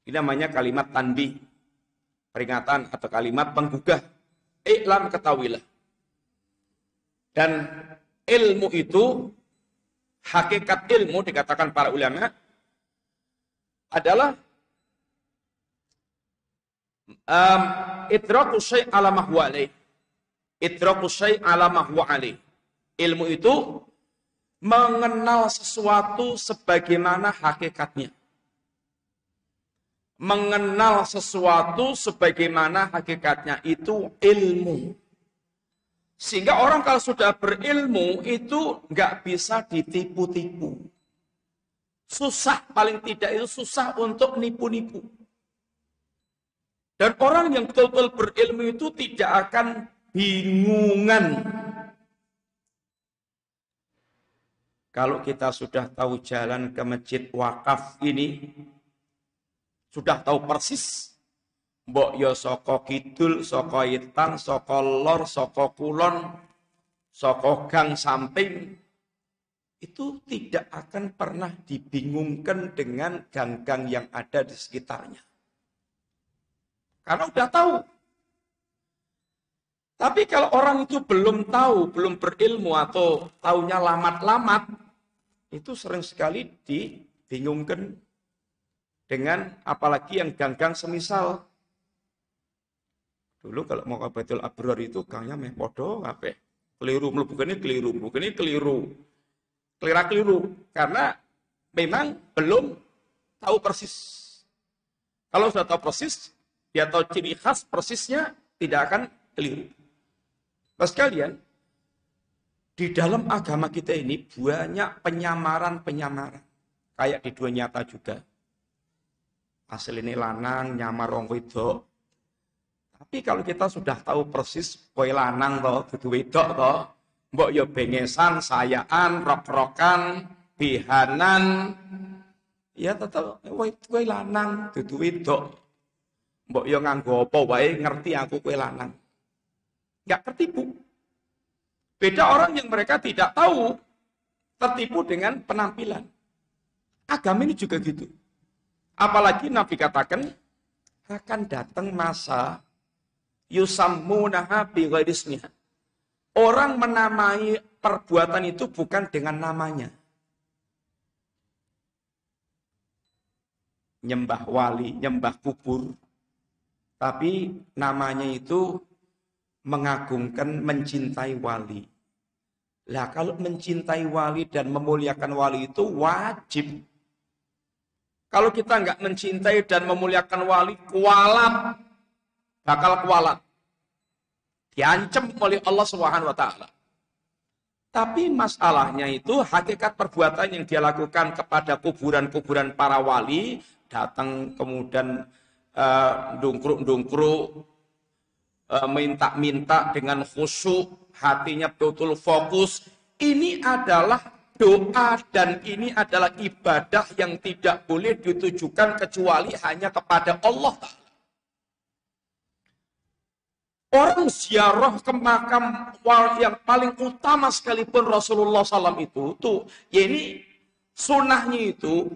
ini namanya kalimat tandi. Peringatan atau kalimat penggugah. Iklam ketahuilah. Dan ilmu itu, hakikat ilmu dikatakan para ulama, adalah um, idraku syai' ala mahwa alaih. Idraku syai' ala mahwa. Ilmu itu mengenal sesuatu sebagaimana hakikatnya. Mengenal sesuatu sebagaimana hakikatnya itu ilmu. Sehingga orang kalau sudah berilmu itu nggak bisa ditipu-tipu. Susah, paling tidak itu susah untuk nipu-nipu. Dan orang yang betul-betul berilmu itu tidak akan bingungan. Kalau kita sudah tahu jalan ke masjid wakaf ini, sudah tahu persis Mbok yo saka kidul, saka itan, saka lor, saka kulon, saka gang samping itu tidak akan pernah dibingungkan dengan gang-gang yang ada di sekitarnya. Karena udah tahu. Tapi kalau orang itu belum tahu, belum berilmu atau taunya lamat-lamat, itu sering sekali dibingungkan dengan apalagi yang gang-gang semisal Dulu kalau mau ke Baitul Abror itu gangnya meh podo apa? Keliru mlebu ini keliru, mlebu ini keliru. Kelira keliru karena memang belum tahu persis. Kalau sudah tahu persis, dia tahu ciri khas persisnya tidak akan keliru. Nah sekalian, di dalam agama kita ini banyak penyamaran-penyamaran. Kayak di dua nyata juga. Asal ini lanang, nyamar rong wedok, tapi kalau kita sudah tahu persis kowe lanang to, dudu wedok to, mbok yo bengesan, sayaan, rok-rokan, bihanan, ya tetap kowe lanang dudu wedok. Mbok yo nganggo apa wae ngerti aku kowe lanang. Enggak tertipu. Beda orang yang mereka tidak tahu tertipu dengan penampilan. Agama ini juga gitu. Apalagi Nabi katakan akan datang masa yusammunaha bighairismiha. Orang menamai perbuatan itu bukan dengan namanya. Nyembah wali, nyembah kubur. Tapi namanya itu mengagungkan, mencintai wali. Lah kalau mencintai wali dan memuliakan wali itu wajib. Kalau kita nggak mencintai dan memuliakan wali, kualat bakal kualat. Diancam oleh Allah Subhanahu wa taala. Tapi masalahnya itu hakikat perbuatan yang dia lakukan kepada kuburan-kuburan para wali, datang kemudian uh, dungkruk-dungkruk, uh, minta-minta dengan khusyuk, hatinya betul-betul fokus. Ini adalah doa dan ini adalah ibadah yang tidak boleh ditujukan kecuali hanya kepada Allah Ta'ala. Orang ziarah ke makam yang paling utama sekalipun Rasulullah SAW itu, tuh, ya ini sunnahnya itu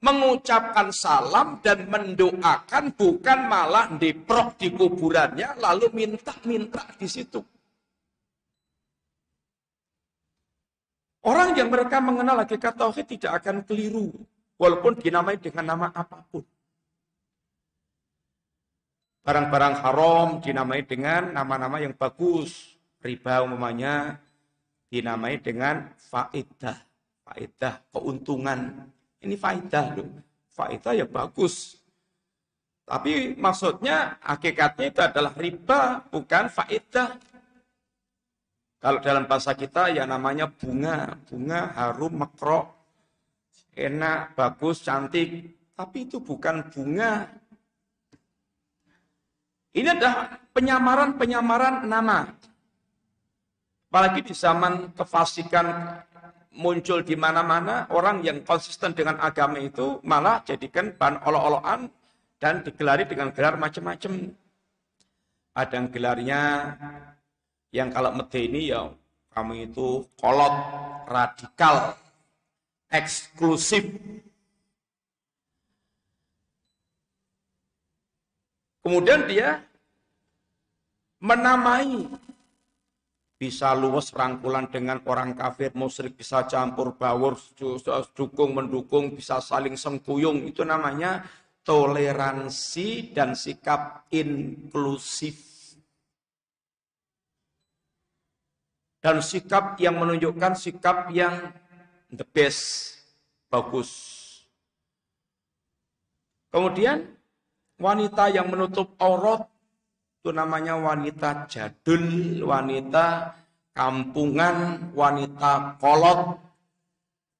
mengucapkan salam dan mendoakan bukan malah diprok di kuburannya lalu minta-minta di situ. Orang yang mereka mengenal hakikat tauhid tidak akan keliru walaupun dinamai dengan nama apa pun. Barang-barang haram dinamai dengan nama-nama yang bagus. Riba umumnya dinamai dengan faidah. Faidah, keuntungan. Ini faidah loh. Faidah ya bagus. Tapi maksudnya hakikatnya itu adalah riba, bukan faidah. Kalau dalam bahasa kita ya namanya bunga. Bunga harum, mekrok, enak, bagus, cantik. Tapi itu bukan bunga, ini adalah penyamaran-penyamaran nama. Apalagi di zaman kefasikan muncul di mana-mana, orang yang konsisten dengan agama itu malah jadikan bahan olok-olokan dan digelari dengan gelar macam-macam. Ada yang gelarnya yang kalau medeni ya kamu itu kolot, radikal, eksklusif, Kemudian dia menamai bisa luwes rangkulan dengan orang kafir, musyrik bisa campur baur, dukung mendukung, bisa saling sengkuyung. Itu namanya toleransi dan sikap inklusif. Dan sikap yang menunjukkan sikap yang the best, bagus. Kemudian wanita yang menutup aurat itu namanya wanita jadul, wanita kampungan, wanita kolot,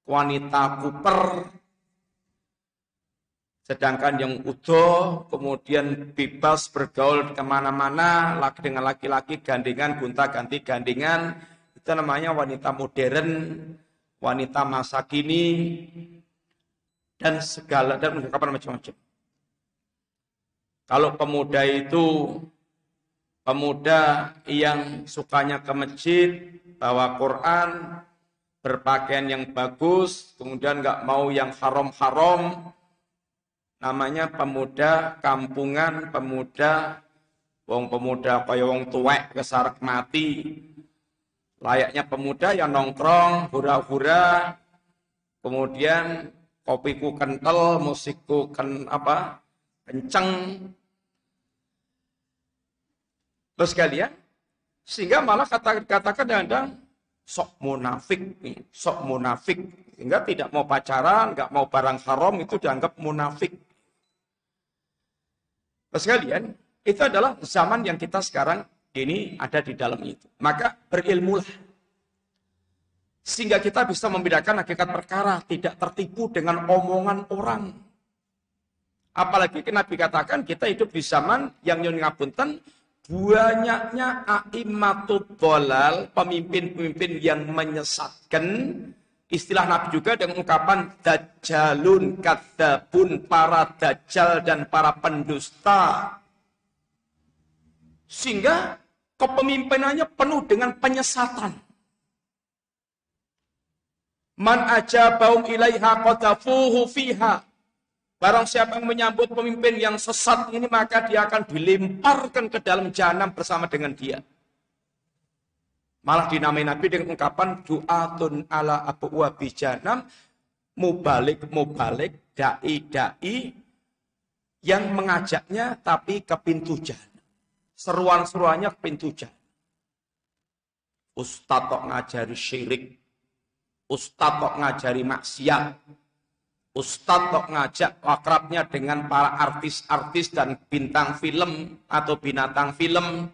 wanita kuper. Sedangkan yang utuh kemudian bebas bergaul ke mana-mana dengan laki-laki gandengan, gunta ganti gandengan. Itu namanya wanita modern, wanita masa kini, dan segala dan ungkapan macam-macam. Kalau pemuda itu pemuda yang sukanya ke masjid, bawa Quran, berpakaian yang bagus, kemudian nggak mau yang haram-haram, namanya pemuda kampungan, pemuda wong pemuda kaya wong tuwek kesarak mati. Layaknya pemuda yang nongkrong, hura-hura, kemudian kopiku kental, musikku ken apa kenceng, Terus kalian, sehingga malah kata, katakan kadang-kadang sok munafik sok munafik. Sehingga tidak mau pacaran, nggak mau barang haram itu dianggap munafik. Terus kalian, itu adalah zaman yang kita sekarang ini ada di dalam itu. Maka berilmulah. Sehingga kita bisa membedakan hakikat perkara, tidak tertipu dengan omongan orang. Apalagi Nabi katakan kita hidup di zaman yang nyun ngapunten banyaknya a'immatul dolal, pemimpin-pemimpin yang menyesatkan, istilah Nabi juga dengan ungkapan dajjalun, kadzabun, para dajjal dan para pendusta. Sehingga kepemimpinannya penuh dengan penyesatan. Man ajabaum ilaiha qadafuhu fiha. Barang siapa yang menyambut pemimpin yang sesat ini maka dia akan dilemparkan ke dalam jahanam bersama dengan dia. Malah dinamai Nabi dengan ungkapan du'atun ala abu wabi jahanam mubalik mubalik dai dai yang mengajaknya tapi ke pintu jahanam. Seruan-seruannya ke pintu jahanam. Ustaz kok ngajari syirik. Ustaz kok ngajari maksiat Ustadz kok ngajak akrabnya dengan para artis-artis dan bintang film atau binatang film.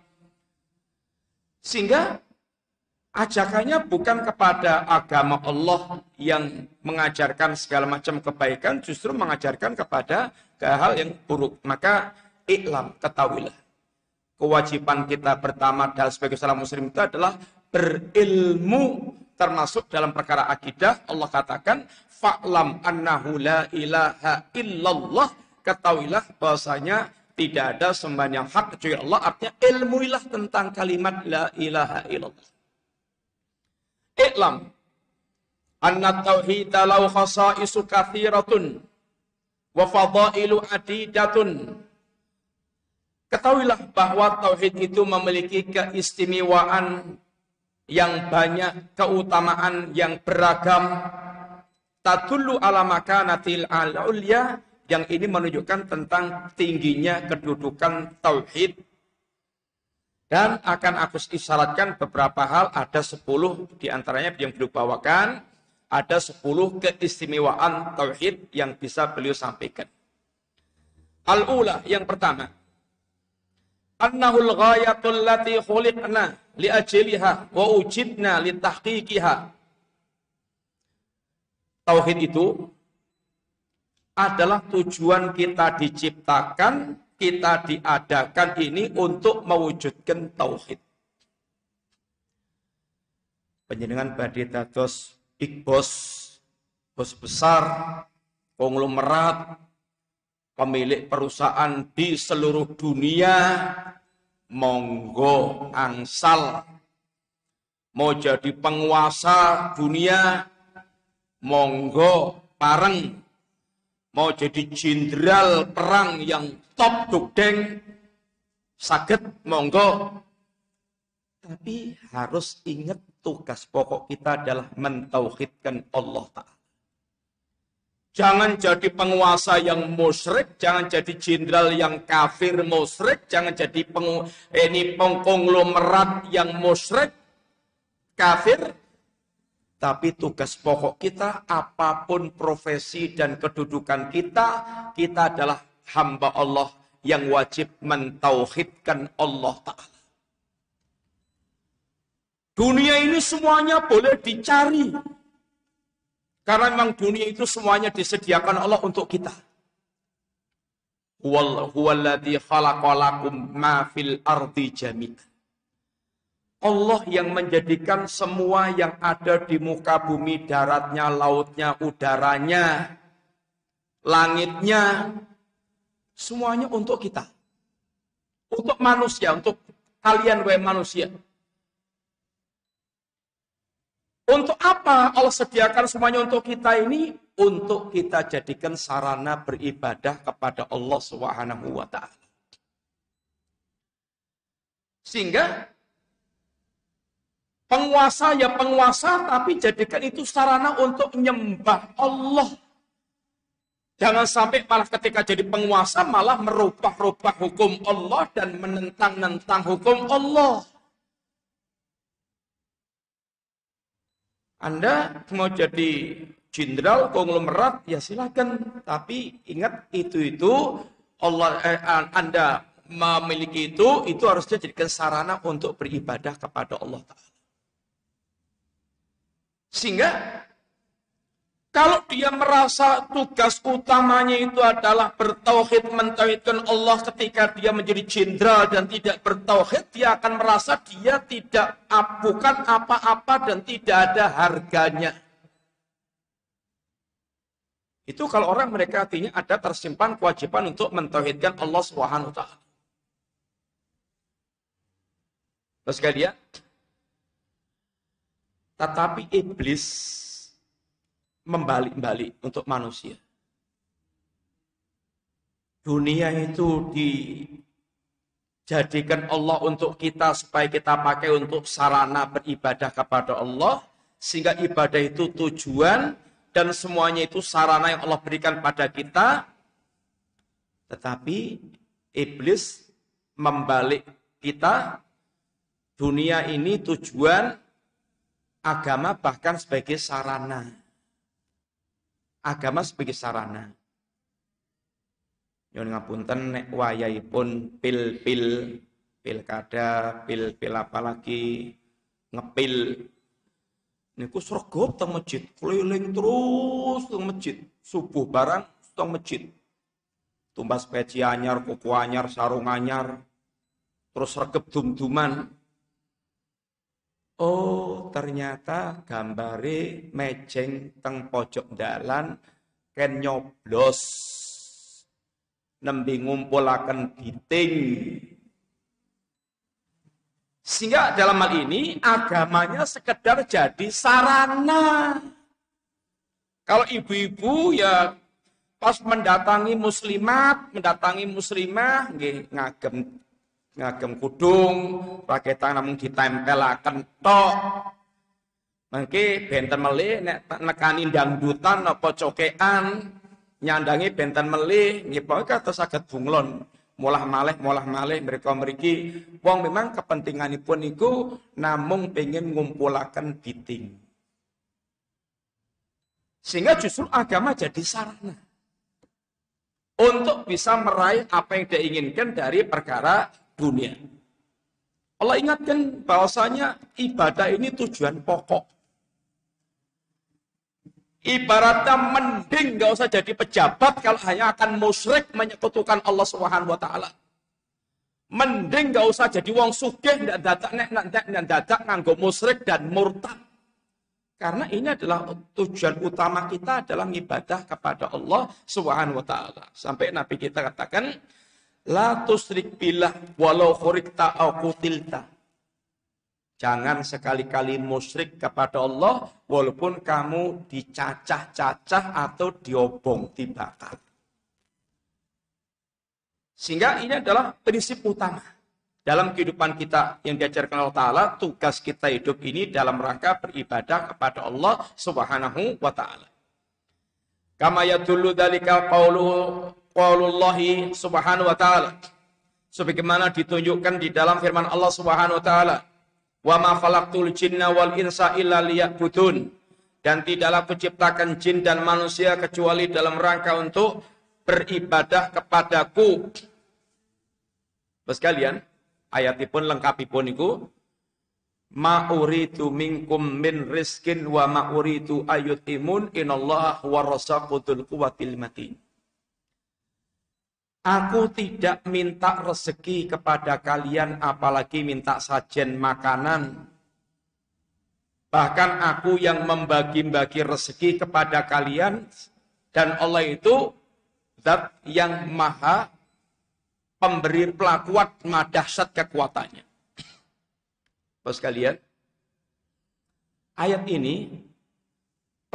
Sehingga ajakannya bukan kepada agama Allah yang mengajarkan segala macam kebaikan, justru mengajarkan kepada hal yang buruk. Maka iklam, ketahuilah. Kewajiban kita pertama dalam sebagai salah muslim itu adalah berilmu termasuk dalam perkara akidah Allah katakan fa'lam annahu la ilaha illallah ketahuilah bahwasanya tidak ada sembahan yang hak kecuali Allah artinya ilmuilah tentang kalimat la ilaha illallah Iklam. Anna tauhid law khasa'isu kathiratun wa fadailu adidatun Ketahuilah bahwa tauhid itu memiliki keistimewaan yang banyak, keutamaan yang beragam, tadullu ala makanatil al-ulya yang ini menunjukkan tentang tingginya kedudukan tauhid dan akan aku isyaratkan beberapa hal ada sepuluh di antaranya yang beliau bawakan ada sepuluh keistimewaan tauhid yang bisa beliau sampaikan. Al-ula yang pertama annahul ghayatul lati khuliqna li wa ujidna li tahqiqiha. Tauhid itu adalah tujuan kita diciptakan, kita diadakan ini untuk mewujudkan tauhid. Penjenengan badhe dados big boss, bos besar, konglomerat, pemilik perusahaan di seluruh dunia, monggo angsal. Mau jadi penguasa dunia, monggo pareng. Mau jadi jenderal perang yang top dugdeng, sakit monggo. Tapi harus ingat tugas pokok kita adalah mentauhidkan Allah Ta'ala. Jangan jadi penguasa yang musyrik, jangan jadi jenderal yang kafir musyrik, jangan jadi peng, ini pengkonglomerat yang musyrik, kafir. Tapi tugas pokok kita, apa pun profesi dan kedudukan kita, kita adalah hamba Allah yang wajib mentauhidkan Allah Ta'ala. Dunia ini semuanya boleh dicari, karena memang dunia itu semuanya disediakan Allah untuk kita. Allah yang menjadikan semua yang ada di muka bumi, daratnya, lautnya, udaranya, langitnya, semuanya untuk kita. Untuk manusia, untuk kalian wahai manusia. Untuk apa Allah sediakan semuanya untuk kita ini? Untuk kita jadikan sarana beribadah kepada Allah Subhanahu wa taala. Sehingga penguasa ya penguasa tapi jadikan itu sarana untuk menyembah Allah. Jangan sampai malah ketika jadi penguasa malah merubah-rubah hukum Allah dan menentang-nentang hukum Allah. Anda mau jadi jenderal konglomerat ya silakan tapi ingat itu itu Allah eh, Anda memiliki itu itu harusnya jadikan sarana untuk beribadah kepada Allah. Sehingga kalau dia merasa tugas utamanya itu adalah bertauhid, mentauhidkan Allah ketika dia menjadi jenderal dan tidak bertauhid, dia akan merasa dia tidak bukan apa-apa dan tidak ada harganya. Itu kalau orang mereka artinya ada tersimpan kewajiban untuk mentauhidkan Allah Subhanahu taala. Terus dia tetapi iblis membalik-balik untuk manusia. Dunia itu dijadikan Allah untuk kita supaya kita pakai untuk sarana beribadah kepada Allah. Sehingga ibadah itu tujuan dan semuanya itu sarana yang Allah berikan pada kita. Tetapi iblis membalik kita. Dunia ini tujuan agama bahkan sebagai sarana agama sebagai sarana. Nyun ngapunten nek pun pil-pil pilkada, pil-pil apa lagi ngepil niku sregep teng masjid, keliling terus teng masjid, subuh barang teng masjid. Tumbas peci anyar, kuku anyar, sarung anyar, terus regep dum-duman, Oh, ternyata gambare mejeng teng pojok dalan ken nyoblos nembe ngumpulaken biting. Sehingga dalam hal ini agamanya sekedar jadi sarana. Kalau ibu-ibu ya pas mendatangi muslimat, mendatangi muslimah, nggih ngagem ngagem kudung, pakai tangan namun ditempelaken tok. Mengki benten melih nek nekani dangdutan apa cokean nyandangi benten melih nggih kata saged bunglon. Molah malih molah malih mereka meriki wong memang kepentinganipun niku namung pengen ngumpulaken biting. Sehingga justru agama jadi sarana untuk bisa meraih apa yang dia inginkan dari perkara dunia. Allah ingatkan bahwasanya ibadah ini tujuan pokok. Ibaratnya mending gak usah jadi pejabat kalau hanya akan musyrik menyekutukan Allah Subhanahu wa taala. Mending gak usah jadi wong sugih ndak dadak nek ndak dadak nganggo musyrik dan murtad. Karena ini adalah tujuan utama kita adalah ibadah kepada Allah Subhanahu wa taala. Sampai Nabi kita katakan La tusrik billah walau khurikta au kutilta. Jangan sekali-kali musyrik kepada Allah walaupun kamu dicacah-cacah atau diobong, dibakar. Sehingga ini adalah prinsip utama. dalam kehidupan kita yang diajarkan Allah Ta'ala, tugas kita hidup ini dalam rangka beribadah kepada Allah Subhanahu wa Ta'ala. Kama yadullu dalika qawlu qaulullahi subhanahu wa ta'ala. Sebagaimana ditunjukkan di dalam firman Allah Subhanahu wa taala, "Wa ma khalaqtul jinna wal insa illa liya'budun." Dan tidaklah kuciptakan jin dan manusia kecuali dalam rangka untuk beribadah kepadaku. Terus kalian, ayatipun lengkapipun iku Ma uritu minkum min rizkin wa ma uritu ayutimun inallah huwa rasaqudul quwatil matin. Aku tidak minta rezeki kepada kalian apalagi minta sajen makanan. Bahkan aku yang membagi-bagi rezeki kepada kalian dan Allah itu zat yang maha pemberi pelakuat madahsat kekuatannya. Bos kalian, ayat ini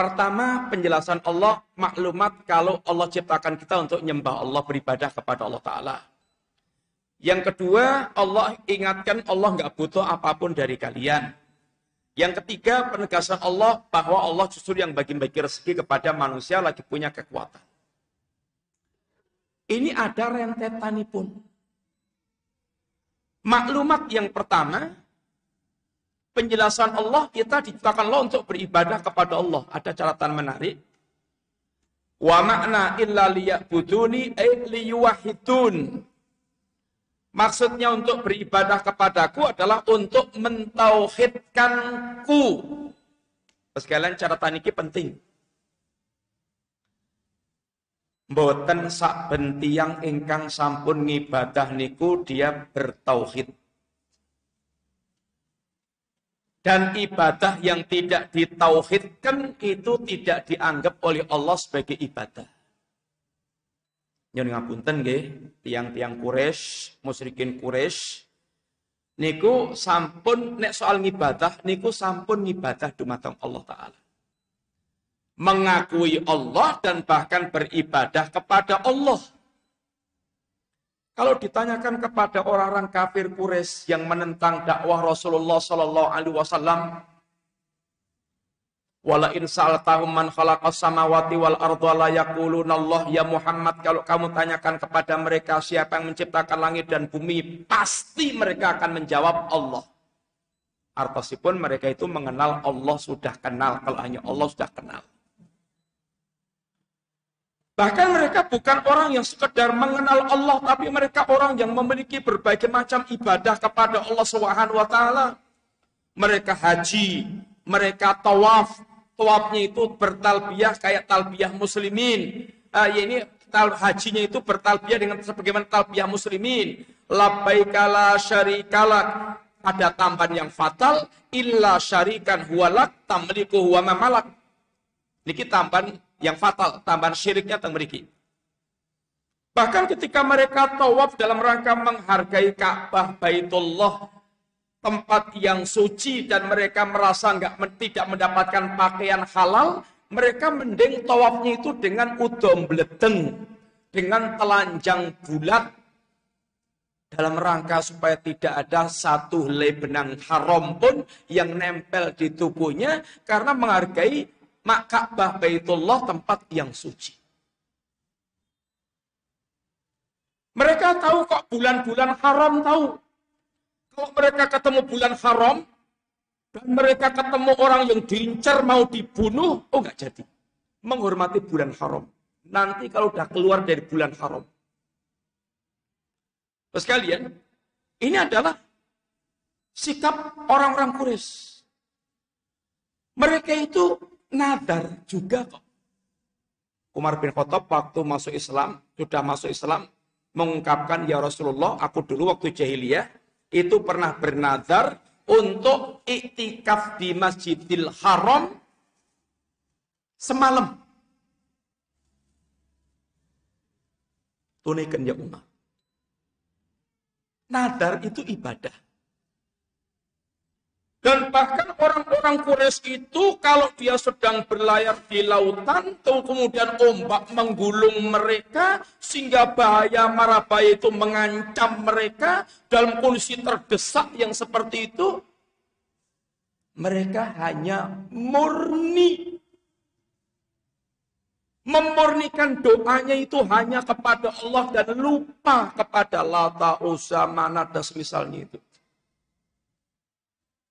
pertama penjelasan Allah maklumat kalau Allah ciptakan kita untuk nyembah Allah beribadah kepada Allah Ta'ala. Yang kedua, Allah ingatkan Allah nggak butuh apa pun dari kalian. Yang ketiga, penegasan Allah bahwa Allah justru yang bagi-bagi rezeki kepada manusia lagi punya kekuatan. Ini ada rentetan pun. Maklumat yang pertama, penjelasan Allah kita diciptakan Allah untuk beribadah kepada Allah. Ada catatan menarik. Wa makna illa liya'buduni ay liyuwahidun. Maksudnya untuk beribadah kepadaku adalah untuk mentauhidkanku. Sekalian catatan ini penting. Mboten sak bentiang ingkang sampun ngibadah niku dia bertauhid. Dan ibadah yang tidak ditauhidkan itu tidak dianggap oleh Allah sebagai ibadah. Nyun ngapunten nggih, tiang-tiang Quraisy, musyrikin Quraisy niku sampun nek soal ngibadah niku sampun ngibadah dumateng Allah taala. Mengakui Allah dan bahkan beribadah kepada Allah. Kalau ditanyakan kepada orang-orang kafir Quraisy yang menentang dakwah Rasulullah Sallallahu Alaihi Wasallam, Wala in sa'altahum man khalaqas samawati wal arda la Allah ya Muhammad kalau kamu tanyakan kepada mereka siapa yang menciptakan langit dan bumi pasti mereka akan menjawab Allah. Artosipun mereka itu mengenal Allah sudah kenal kalau hanya Allah sudah kenal. Bahkan mereka bukan orang yang sekedar mengenal Allah, tapi mereka orang yang memiliki berbagai macam ibadah kepada Allah Subhanahu wa taala. Mereka haji, mereka tawaf, tawafnya itu bertalbiyah kayak talbiyah muslimin. Uh, ya ini tal hajinya itu bertalbiyah dengan sebagaimana talbiyah muslimin. Labbaika la syarikalak. Ada tambahan yang fatal illa syarikan huwalak tamliku huwa mamalak. Niki tambahan yang fatal, tambahan syiriknya tentang mereka. Bahkan ketika mereka tawaf dalam rangka menghargai Ka'bah Baitullah, tempat yang suci dan mereka merasa nggak tidak mendapatkan pakaian halal, mereka mending tawafnya itu dengan udom bledeng, dengan telanjang bulat, dalam rangka supaya tidak ada satu helai benang haram pun yang nempel di tubuhnya karena menghargai Mak Ka'bah Baitullah tempat yang suci. Mereka tahu kok bulan-bulan haram tahu. Kalau mereka ketemu bulan haram, dan mereka ketemu orang yang diincar mau dibunuh, oh nggak jadi. Menghormati bulan haram. Nanti kalau udah keluar dari bulan haram. Terus kalian, ini adalah sikap orang-orang Quraisy. Mereka itu nadar juga kok. Umar bin Khattab waktu masuk Islam, sudah masuk Islam, mengungkapkan, Ya Rasulullah, aku dulu waktu jahiliyah, itu pernah bernadar untuk iktikaf di Masjidil Haram semalam. Tunaikan ya Umar. Nadar itu ibadah. Dan bahkan orang-orang Quraisy itu kalau dia sedang berlayar di lautan, kemudian ombak menggulung mereka, sehingga bahaya marabaya itu mengancam mereka dalam kondisi terdesak yang seperti itu, mereka hanya murni memurnikan doanya itu hanya kepada Allah dan lupa kepada Lata, Manat, dan semisalnya itu.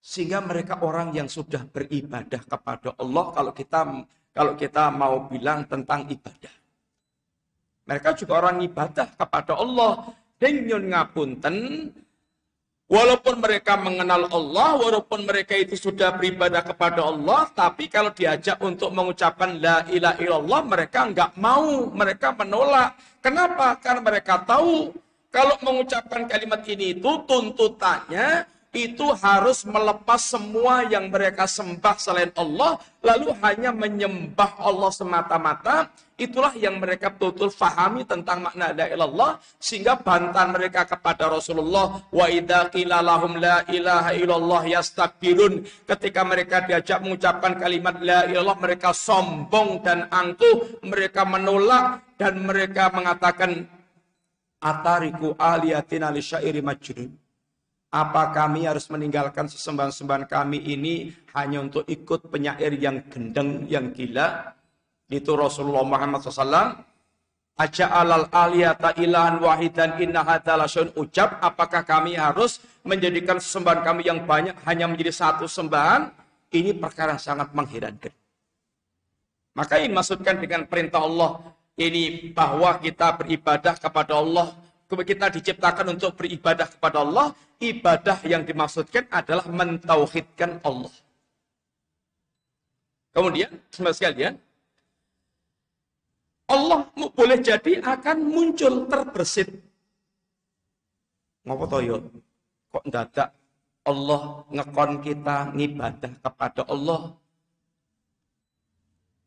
Sehingga mereka orang yang sudah beribadah kepada Allah kalau kita kalau kita mau bilang tentang ibadah. Mereka juga orang ibadah kepada Allah. Dengan ngapunten, Walaupun mereka mengenal Allah, walaupun mereka itu sudah beribadah kepada Allah, tapi kalau diajak untuk mengucapkan la ilaha illallah, mereka nggak mau, mereka menolak. Kenapa? Karena mereka tahu kalau mengucapkan kalimat ini itu tuntutannya itu harus melepas semua yang mereka sembah selain Allah, lalu hanya menyembah Allah semata-mata. Itulah yang mereka betul-betul fahami tentang makna la ilallah, sehingga bantahan mereka kepada Rasulullah, wa idha qila lahum la ilaha illallah yastakbirun. Ketika mereka diajak mengucapkan kalimat la ilallah, mereka sombong dan angkuh, mereka menolak, dan mereka mengatakan, Atariku aliyatina li syairi majnun apa kami harus meninggalkan sesembahan-sembahan kami ini hanya untuk ikut penyair yang gendeng, yang gila? Itu Rasulullah Muhammad SAW. Aja alal aliyata ilahan wahidan inna hadalasun ucap. Apakah kami harus menjadikan sesembahan kami yang banyak hanya menjadi satu sembahan? Ini perkara yang sangat mengherankan. Maka ini maksudkan dengan perintah Allah ini bahwa kita beribadah kepada Allah kita diciptakan untuk beribadah kepada Allah, ibadah yang dimaksudkan adalah mentauhidkan Allah. Kemudian, semua sekalian, Allah boleh jadi akan muncul terbersit. Ngapa toh yo? Kok dadak Allah ngekon kita ngibadah kepada Allah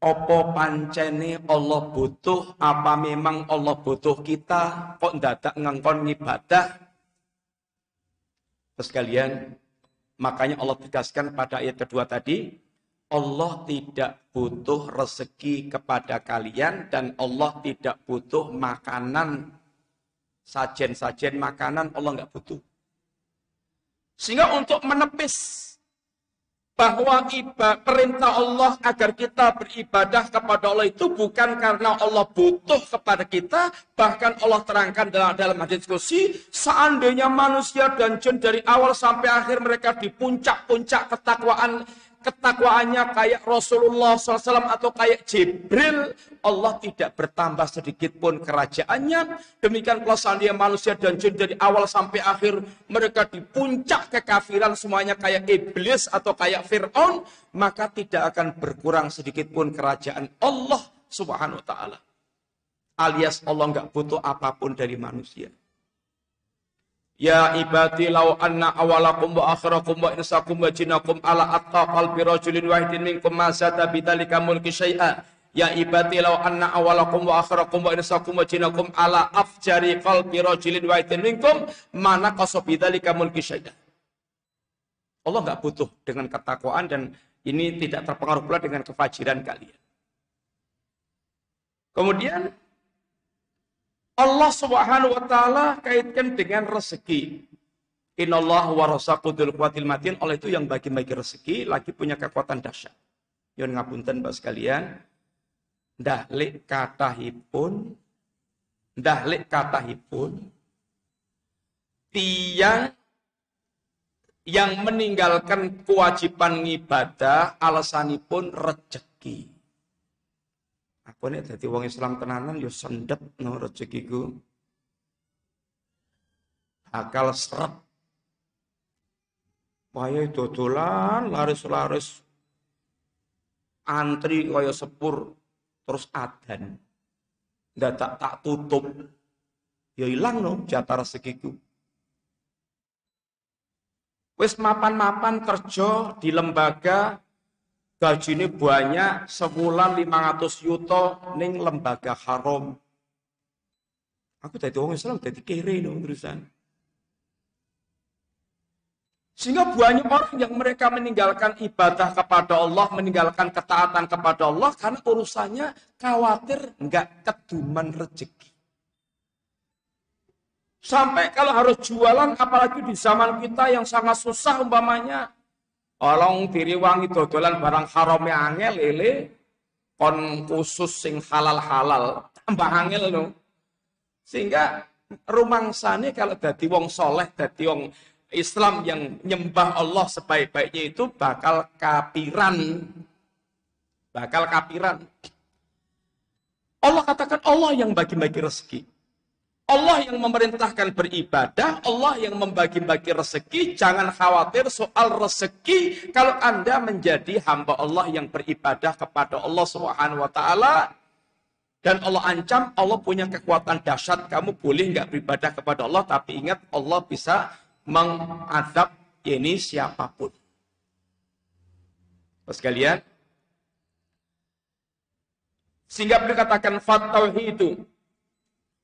Opo pancene Allah butuh? Apa memang Allah butuh kita? Kok dadak ngangkon ngibadah? Sekalian, makanya Allah tegaskan pada ayat kedua tadi, Allah tidak butuh rezeki kepada kalian dan Allah tidak butuh makanan sajen-sajen makanan Allah nggak butuh. Sehingga untuk menepis bahwa ibadah, perintah Allah agar kita beribadah kepada Allah itu bukan karena Allah butuh kepada kita, bahkan Allah terangkan dalam dalam hadis diskusi, seandainya manusia dan jin dari awal sampai akhir mereka di puncak-puncak ketakwaan ketakwaannya kayak Rasulullah SAW atau kayak Jibril, Allah tidak bertambah sedikit pun kerajaannya. Demikian pula seandainya manusia dan jin dari awal sampai akhir mereka di puncak kekafiran semuanya kayak iblis atau kayak Fir'aun, maka tidak akan berkurang sedikit pun kerajaan Allah Subhanahu wa taala. Alias Allah nggak butuh apa pun dari manusia. Ya ibadi law anna awalakum wa akhirakum wa insakum wa jinakum ala atta qalbi rajulin wahidin minkum ma zata mulki syai'a. Ya ibadi law anna awalakum wa akhirakum wa insakum wa jinakum ala afjari qalbi rajulin wahidin minkum ma naqasa bidzalika mulki syai'a. Allah enggak butuh dengan ketakwaan dan ini tidak terpengaruh pula dengan kefajiran kalian. Kemudian Allah Subhanahu wa taala kaitkan dengan rezeki. Inallah wa rasaqudul quwatil matin. Oleh itu yang bagi-bagi rezeki lagi punya kekuatan dahsyat. Yon ngapunten Bapak sekalian. Dahlik katahipun dahlik katahipun tiang yang meninggalkan kewajiban ibadah alasanipun rezeki. Nih jadi wong Islam tenanan yo sendep no rezekiku. Akal seret. Waya dodolan laris-laris antri kaya sepur terus adan. Ndak tak tak tutup. Ya hilang no jatah rezekiku. Wis mapan-mapan kerja di lembaga ini banyak sebulan 500 yuto ning lembaga haram. Aku tadi orang Islam tadi kere no terusan. Sehingga banyak orang yang mereka meninggalkan ibadah kepada Allah, meninggalkan ketaatan kepada Allah karena urusannya khawatir nggak keduman rezeki. Sampai kalau harus jualan, apalagi di zaman kita yang sangat susah umpamanya, Orang diriwangi dodolan barang haram angel lele kon khusus sing halal-halal tambah angel no. Sehingga rumangsane kalau dadi wong soleh, dadi wong Islam yang nyembah Allah sebaik-baiknya itu bakal kapiran. Bakal kapiran. Allah katakan Allah yang bagi-bagi rezeki. Allah yang memerintahkan beribadah, Allah yang membagi-bagi rezeki. Jangan khawatir soal rezeki kalau Anda menjadi hamba Allah yang beribadah kepada Allah Subhanahu wa taala dan Allah ancam Allah punya kekuatan dahsyat. Kamu boleh nggak beribadah kepada Allah, tapi ingat Allah bisa mengadab ini siapa pun. Terus kalian, sehingga beliau katakan itu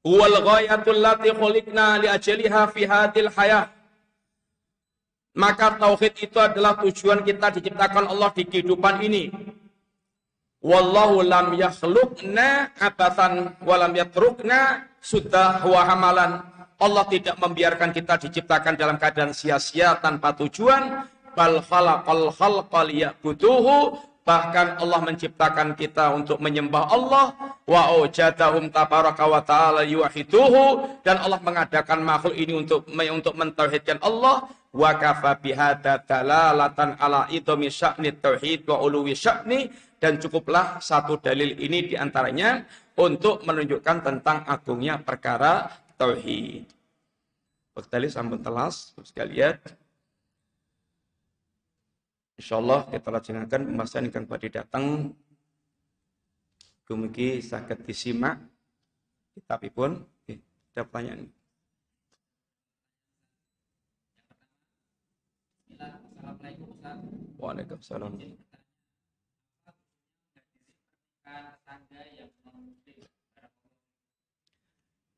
huwal ghayatul lati khuliqna li ajliha fi hadil hayah. Maka tauhid itu adalah tujuan kita diciptakan Allah di kehidupan ini. Wallahu lam yakhluqna abathan wa lam yatrukna sudah wa hamalan. Allah tidak membiarkan kita diciptakan dalam keadaan sia-sia tanpa tujuan. Bal khalaqal khalqa liya'buduhu Bahkan Allah menciptakan kita untuk menyembah Allah. Wa ujadahum tabaraka wa ta'ala yuahiduhu. Dan Allah mengadakan makhluk ini untuk untuk mentauhidkan Allah. Wa kafa bihada dalalatan ala idhami sya'ni tauhid wa uluwi sya'ni. Dan cukuplah satu dalil ini di antaranya untuk menunjukkan tentang agungnya perkara tauhid. Bekali sampun telas, sekalian. Insyaallah kita lajengaken pembahasan ingkang badhe datang Dumugi saged disimak kitabipun. Oke, ada pertanyaan. Waalaikumsalam.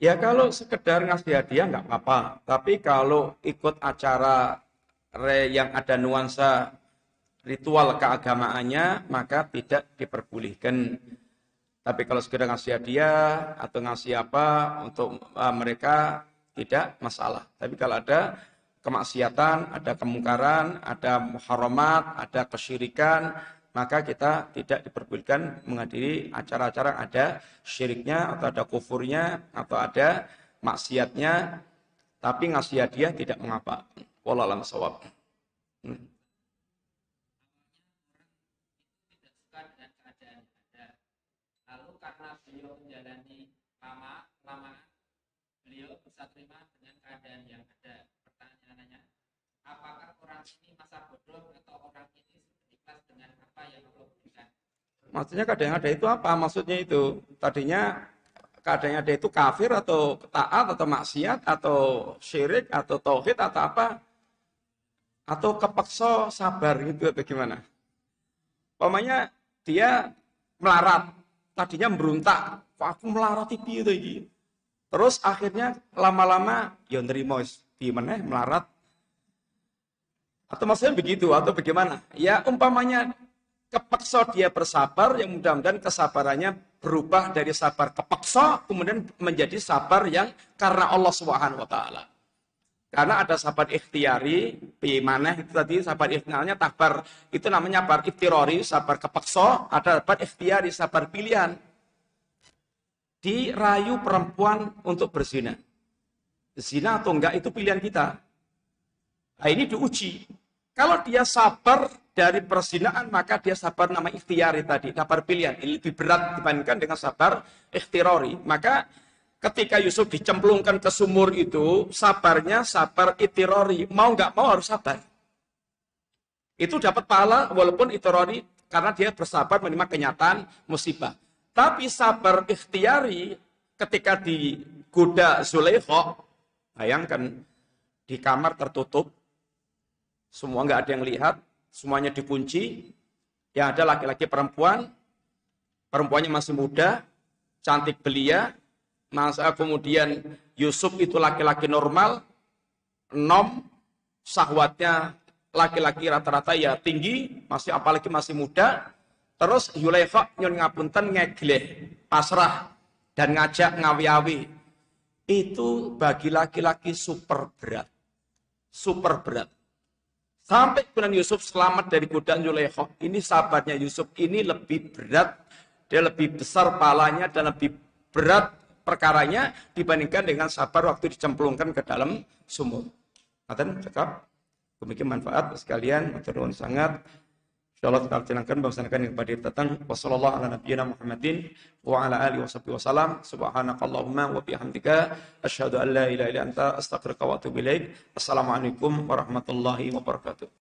Ya kalau sekedar ngasih hadiah nggak apa-apa, tapi kalau ikut acara yang ada nuansa ritual keagamaannya maka tidak diperbolehkan. Tapi kalau sekedar ngasih hadiah atau ngasih apa untuk uh, mereka tidak masalah. Tapi kalau ada kemaksiatan, ada kemungkaran, ada muharamat, ada kesyirikan, maka kita tidak diperbolehkan menghadiri acara-acara ada syiriknya atau ada kufurnya atau ada maksiatnya tapi ngasih hadiah tidak mengapa. Wallahualam sawab. Hmm. bisa terima dengan keadaan yang ada. Pertanyaannya, apakah orang Maksudnya keadaan yang ada itu apa? Maksudnya itu tadinya keadaan yang ada itu kafir atau taat atau maksiat atau syirik atau tauhid atau apa? Atau kepeksa sabar gitu atau gimana? Dia melarat, tadinya memberontak, kok aku melarat itu. Terus akhirnya lama-lama ya nerimo melarat. Atau maksudnya begitu atau bagaimana? Ya umpamanya kepeksa dia bersabar yang mudah-mudahan kesabarannya berubah dari sabar kepeksa kemudian menjadi sabar yang karena Allah taala. Karena ada sabar ikhtiari, mana itu tadi sabar ikhtiarnya tabar itu namanya sabar iftirori, sabar kepeksa, ada sabar ikhtiari, sabar pilihan dirayu perempuan untuk berzina. Zina atau enggak itu pilihan kita. Nah, ini diuji. Kalau dia sabar dari perzinaan, maka dia sabar nama ikhtiari tadi, sabar pilihan. Ini lebih berat dibandingkan dengan sabar ikhtirori. Maka ketika Yusuf dicemplungkan ke sumur itu, sabarnya sabar ikhtirori. Mau nggak mau harus sabar. Itu dapat pahala walaupun ikhtirori karena dia bersabar menerima kenyataan musibah. Tapi sabar ikhtiari ketika digoda Zulaikha, bayangkan di kamar tertutup, semua nggak ada yang lihat, semuanya dikunci, yang ada laki-laki perempuan, perempuannya masih muda, cantik belia, masa kemudian Yusuf itu laki-laki normal, nom, sahwatnya laki-laki rata-rata ya tinggi, masih apalagi masih muda. Terus Yulaifa nyun ngapunten ngegleh, pasrah dan ngajak ngawi-awi. Itu bagi laki-laki super berat. Super berat. Sampai kemudian Yusuf selamat dari godaan Yulaifa. Ini sahabatnya Yusuf ini lebih berat. Dia lebih besar palanya dan lebih berat perkaranya dibandingkan dengan sabar waktu dicemplungkan ke dalam sumur. Ngaten cakap. Demikian manfaat sekalian, matur sangat. Insyaallah kita silangkan melaksanakan yang pada datang. Wassallallahu ala nabiyina Muhammadin wa ala alihi washabihi wasallam. Subhanakallahumma wa bihamdika asyhadu an la ilaha illa anta astaghfiruka wa atubu ilaik. Assalamualaikum warahmatullahi wabarakatuh.